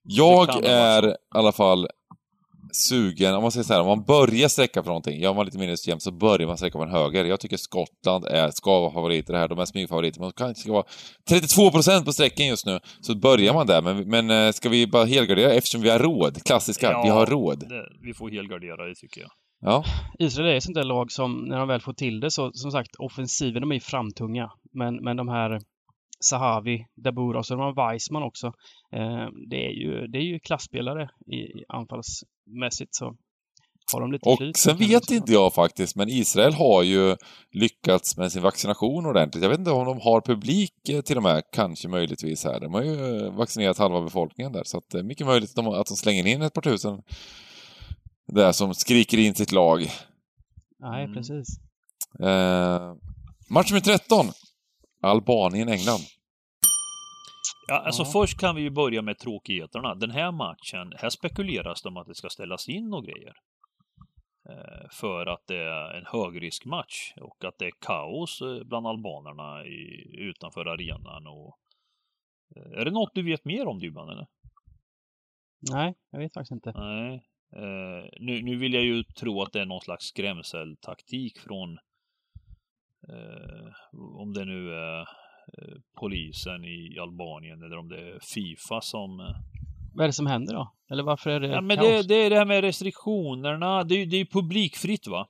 Jag är i alla fall sugen, om man säger så här, om man börjar sträcka på någonting, gör man lite minus jämnt så börjar man sträcka på en höger. Jag tycker Skottland är, ska vara favoriter här, de är smygfavoriter. Man kanske ska vara 32% på sträcken just nu, så börjar man där. Men, men eh, ska vi bara helgardera eftersom vi har råd? Klassiska, Ja, vi har råd. Det, vi får helgardera det tycker jag. Ja, Israel är ett sånt där lag som, när de väl får till det, så som sagt, offensiven, de är framtunga. Men, men de här Sahavi, Dabura och så har Weissman också. Eh, det, är ju, det är ju klassspelare i, anfallsmässigt så har de lite och flyt sen vet inte jag faktiskt, men Israel har ju lyckats med sin vaccination ordentligt. Jag vet inte om de har publik eh, till och med, kanske möjligtvis här. De har ju eh, vaccinerat halva befolkningen där, så att det är mycket möjligt att de, att de slänger in ett par tusen där som skriker in sitt lag. Nej, Mm. precis. Eh, match nummer 13. Albanien-England. Ja, alltså Ja. först kan vi ju börja med tråkigheterna. Den här matchen, här spekuleras det om att det ska ställas in och grejer. Eh, För att det är en högriskmatch och att det är kaos eh, bland albanerna i, utanför arenan. Och, eh, är det något du vet mer om Dybban eller? Nej, jag vet faktiskt inte. Nej. Eh, nu, nu vill jag ju tro att det är någon slags skrämseltaktik från om det nu är eh, polisen i Albanien eller om det är Fifa som eh, Vad är det som händer då? Eller varför är det Ja, men det, det är det här med restriktionerna. Det är ju det är ju publikfritt va?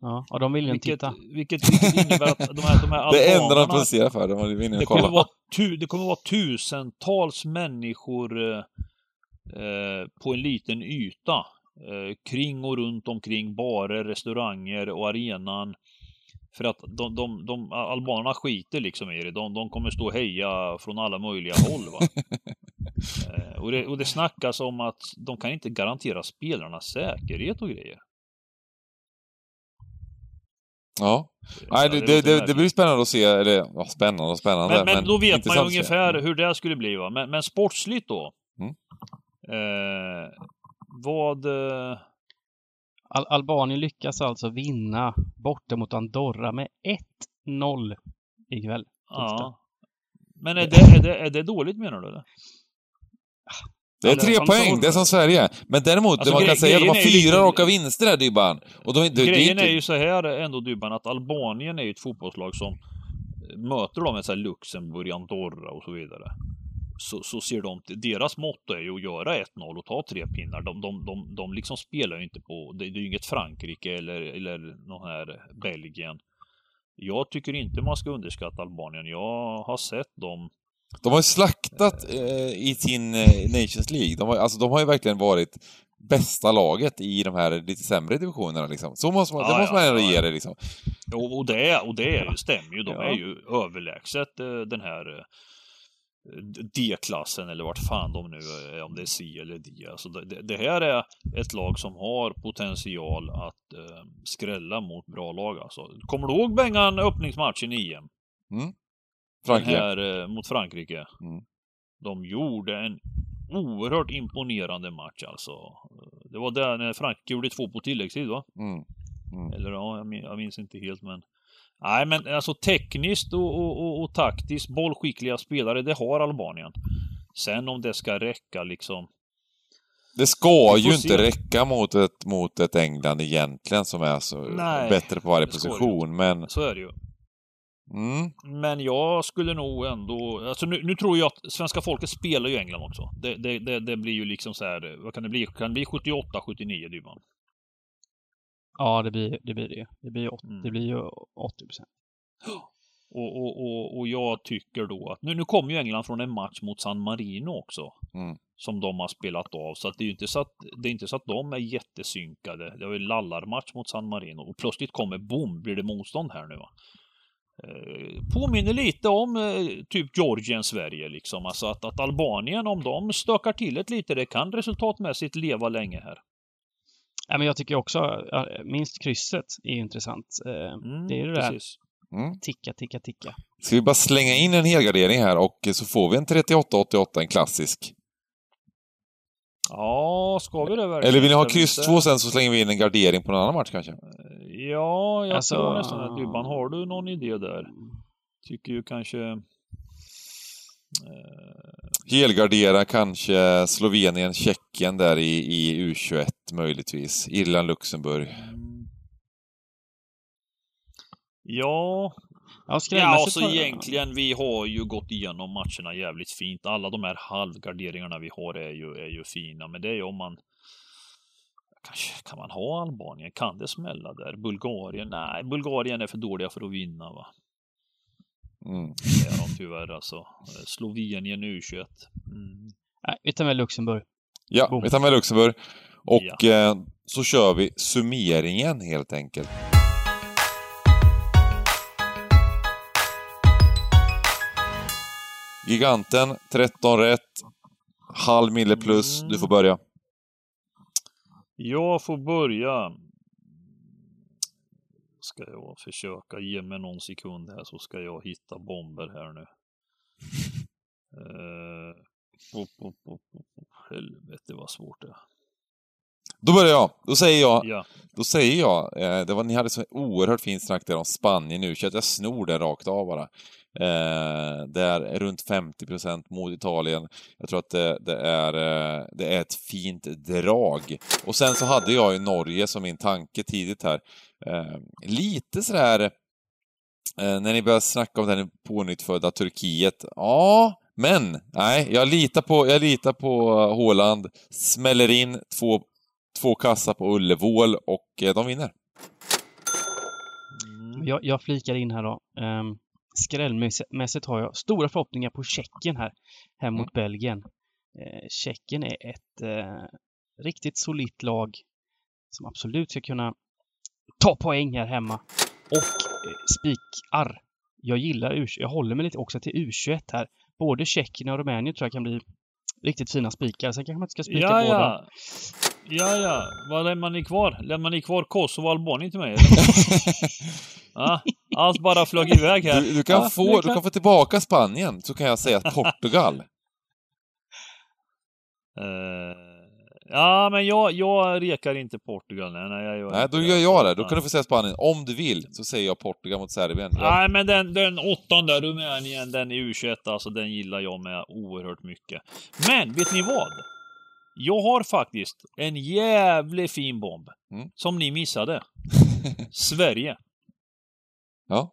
Ja, och de vill ju inte titta. vilket, vilket innebär att de här, de här <laughs> Det enda de protesterar för, de inne det och kommer, kolla. vara tu, det kommer vara tusentals människor eh, eh, på en liten yta. Eh, kring och runt omkring barer, restauranger och arenan. För att de, de, de albanerna skiter liksom i det. De, de kommer stå och heja från alla möjliga håll. Va? <laughs> eh, och, det, och det snackas om att de kan inte garantera spelarnas säkerhet och grejer. Ja. Nej, Ja, det, det, det, det blir spännande att se, eller ja, spännande och spännande. Men, men då vet man ju ungefär Mm. hur det skulle bli va. Men, men sportsligt då? Mm. Eh, vad... Eh, Al Albanien lyckas alltså vinna borta mot Andorra med 1-0 ikväll. ja. Men är det, är, det, är det dåligt menar du eller? Det är tre som poäng, det är som Sverige. Men däremot, Alltså, det man kan säga att de har är ju fyra lite- raka vinster där, Dybban. Och de, det, Grejen det, är ju så här ändå Dybban att Albanien är ju ett fotbollslag som möter de med så här Luxemburg, Andorra och så vidare. Så, så ser de, deras motto är ju att göra 1-0 och ta tre pinnar. De, de, de, de liksom spelar ju inte på, det, det är ju inget Frankrike eller, eller någon här Belgien. Jag tycker inte man ska underskatta Albanien. Jag har sett dem de har ju slaktat eh, i sin eh, Nations League. De har, alltså, de har ju verkligen varit bästa laget i de här lite sämre divisionerna liksom. Så måste man, Ja, det måste man ändå ja. ge det liksom. Och, och det, och det är- stämmer ju. De Ja. är ju överlägset eh, den här eh, D-klassen eller vart fan de nu är, om det är C eller D. Alltså det, det- här är ett lag som har potential att eh, skrälla mot bra lag alltså. Kommer du ihåg Bengan öppningsmatchen i EM? Mm. Frankrike. här eh, mot Frankrike. Mm. De gjorde en oerhört imponerande match alltså. Det var där när Frankrike gjorde två på tilläggstid va? Mm. Mm. Eller ja, jag minns inte helt men... Nej men alltså tekniskt och, och, och, och taktiskt bollskickliga spelare, det har Albanien. Sen om det ska räcka liksom... Det ska ju inte räcka mot ett, mot ett England egentligen som är så Nej, bättre på varje position, men... Så är det ju. Mm, Men jag skulle nog ändå... Alltså nu, nu tror jag att svenska folket spelar ju England också. Det, det, det, det blir ju liksom så här, vad kan det bli? Kan det bli 78, 79 Dybban? Ja, det blir det blir det. Det blir, ju åt- Mm. det blir ju 80 procent. <gasps> Och, och, och, och jag tycker då att... Nu, nu kommer ju England från en match mot San Marino också. mm. som de har spelat av. Så att det är ju inte så att, det är inte så att de är jättesynkade. Det var ju lallarmatch mot San Marino och plötsligt kommer boom, blir det motstånd här nu va. Eh, påminner lite om eh, typ Georgien, Sverige liksom. Alltså att, att Albanien, om de stökar till ett lite, det kan resultatmässigt leva länge här. Ja, men jag tycker också, minst krysset är intressant. Eh, Mm, Det är det där. precis. Mm. Ticka, ticka, ticka. Ska vi bara slänga in en helgardering här och så får vi en 38-88, en klassisk. Ja, ska vi det verkligen? Eller vill ni ha kryss inte- 2 sen så slänger vi in en gardering på en annan match kanske? Ja, jag Alltså- tror nästan att Dybban, har du någon idé där? Tycker ju kanske... Eh, Helgardera kanske Slovenien, Tjeckien där i, i U21 möjligtvis. Irland-Luxemburg. Ja, Ja, ja skrällmässigt alltså egentligen, vi har ju gått igenom matcherna jävligt fint. Alla de här halvgarderingarna vi har är ju, är ju fina, men det är ju om man Kanske kan man ha Albanien? Kan det smälla där? Bulgarien? Nej, Bulgarien är för dåliga för att vinna va. Mm. Det är de tyvärr alltså. Slovenien U21. Mm. Nej, vi tar med Luxemburg. Ja, Boom. vi tar med Luxemburg. Och eh, så kör vi summeringen helt enkelt. Giganten, 13 rätt. Halv mille plus. Du får börja. Jag får börja. Ska jag försöka ge mig någon sekund här så ska jag hitta bomber här nu. Uh, oh, oh, oh, oh. Helvete vad svårt det är. Då börjar jag. Då säger jag, Ja, då säger jag, eh, det var, ni hade så oerhört fint snack där om Spanien nu, så att jag snor det rakt av bara. Eh, det är runt 50% mot Italien. Jag tror att det, det, är, eh, det är ett fint drag. Och sen så hade jag ju Norge som min tanke tidigt här. Eh, lite sådär, eh, när ni börjar snacka om den pånyttfödda Turkiet. Ja, men nej, jag litar på, jag litar på eh, Håland. Smäller in två, två kassar på Ullevål och eh, de vinner. Jag, jag flikar in här då. Um, skrällmässigt har jag stora förhoppningar på Tjeckien här, hem mot Belgien. Eh, Tjeckien är ett eh, riktigt solitt lag som absolut ska kunna ta poäng här hemma. Och eh, spikar. Jag gillar U Jag håller mig lite också till U21 här. Både Tjeckien och Rumänien tror jag kan bli riktigt fina spikar. Sen kanske man inte ska spika ja, båda. ja. Ja, ja. Vad lämnar ni kvar? Lämnar ni kvar Kosovo och Albanien till mig? <laughs> ja, allt bara flög iväg här. Du, du, kan Ja, få, är du kan få tillbaka Spanien, så kan jag säga att Portugal. Eh, ja, men jag, jag rekar inte Portugal. Nej, nej, jag gör Nej, då gör jag det. Då kan du få säga Spanien. Om du vill, så säger jag Portugal mot Serbien. Jag, Nej, men den, den åttonde, Rumänien, den i U21, alltså den gillar jag med oerhört mycket. Men, vet ni vad? Jag har faktiskt en jävligt fin bomb. Mm. Som ni missade. <laughs> Sverige. Ja.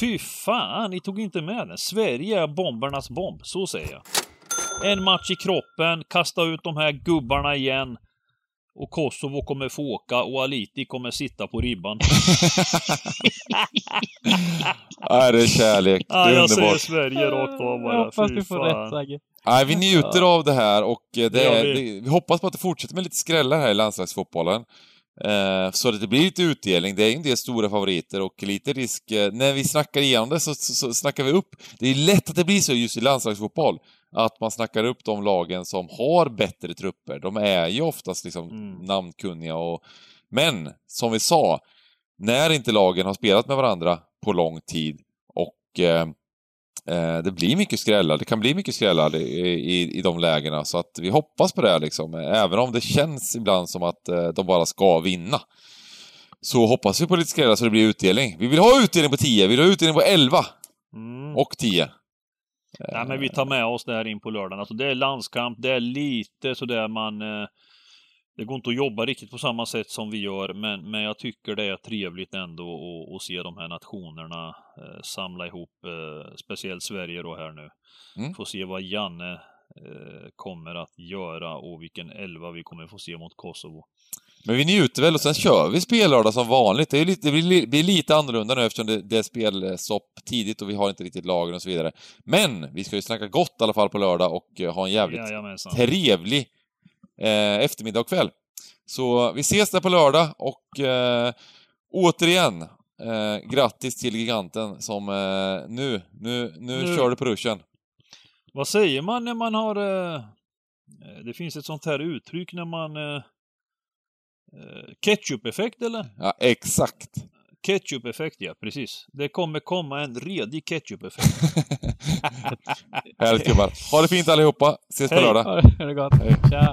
Fy fan, ni tog inte med den. Sverige är bombernas bomb, så säger jag. En match i kroppen, kasta ut de här gubbarna igen. Och Kosovo kommer få åka och Aliti kommer sitta på ribban. <laughs> Nej, det är kärlek. Det Ja, är jag säger underbart. Sverige rakt av Jag bara. hoppas Fy du får rätt Sagge. Nej, vi njuter av det här och eh, det Det gör är, vi. det, vi hoppas på att det fortsätter med lite skrällar här i landslagsfotbollen. Eh, så att det blir lite utdelning. Det är ju en del stora favoriter och lite risk... Eh, när vi snackar igenom det så, så, så snackar vi upp. Det är lätt att det blir så just i landslagsfotboll. Att man snackar upp de lagen som har bättre trupper. De är ju oftast liksom Mm. namnkunniga och... Men, som vi sa, när inte lagen har spelat med varandra på lång tid och Eh, det blir mycket skrällar, det kan bli mycket skrällar i, i, i de lägena, så att vi hoppas på det liksom. Även om det känns ibland som att eh, de bara ska vinna. Så hoppas vi på lite skrällar så det blir utdelning. Vi vill ha utdelning på 10, vi vill ha utdelning på 11 Mm. och 10. Nej, men vi tar med oss det här in på lördagen. Alltså det är landskamp, det är lite sådär man... Eh, det går inte att jobba riktigt på samma sätt som vi gör, men, men jag tycker det är trevligt ändå att, att se de här nationerna eh, samla ihop, eh, speciellt Sverige då här nu. Mm. Få se vad Janne eh, kommer att göra och vilken elva vi kommer få se mot Kosovo. Men vi njuter väl och sen kör vi spellördag som vanligt. Det, är lite, det blir, li- blir lite annorlunda nu eftersom det, det är spelstopp tidigt och vi har inte riktigt lagen och så vidare. Men vi ska ju snacka gott i alla fall på lördag och eh, ha en jävligt Jajamensan. trevlig eh, eftermiddag och kväll. Så vi ses där på lördag och eh, återigen, eh, grattis till giganten som eh, nu, nu, nu, Nu- kör du på ruschen. Vad säger man när man har... Eh, det finns ett sånt här uttryck när man... Eh, eh, Ketchup-effekt eller? Ja, exakt. Ketchup-effekt, ja precis. Det kommer komma en redig ketchup-effekt. <laughs> Härligt gubbar. Ha det fint allihopa. Ses på Hej. lördag. Ha det gott. Tja!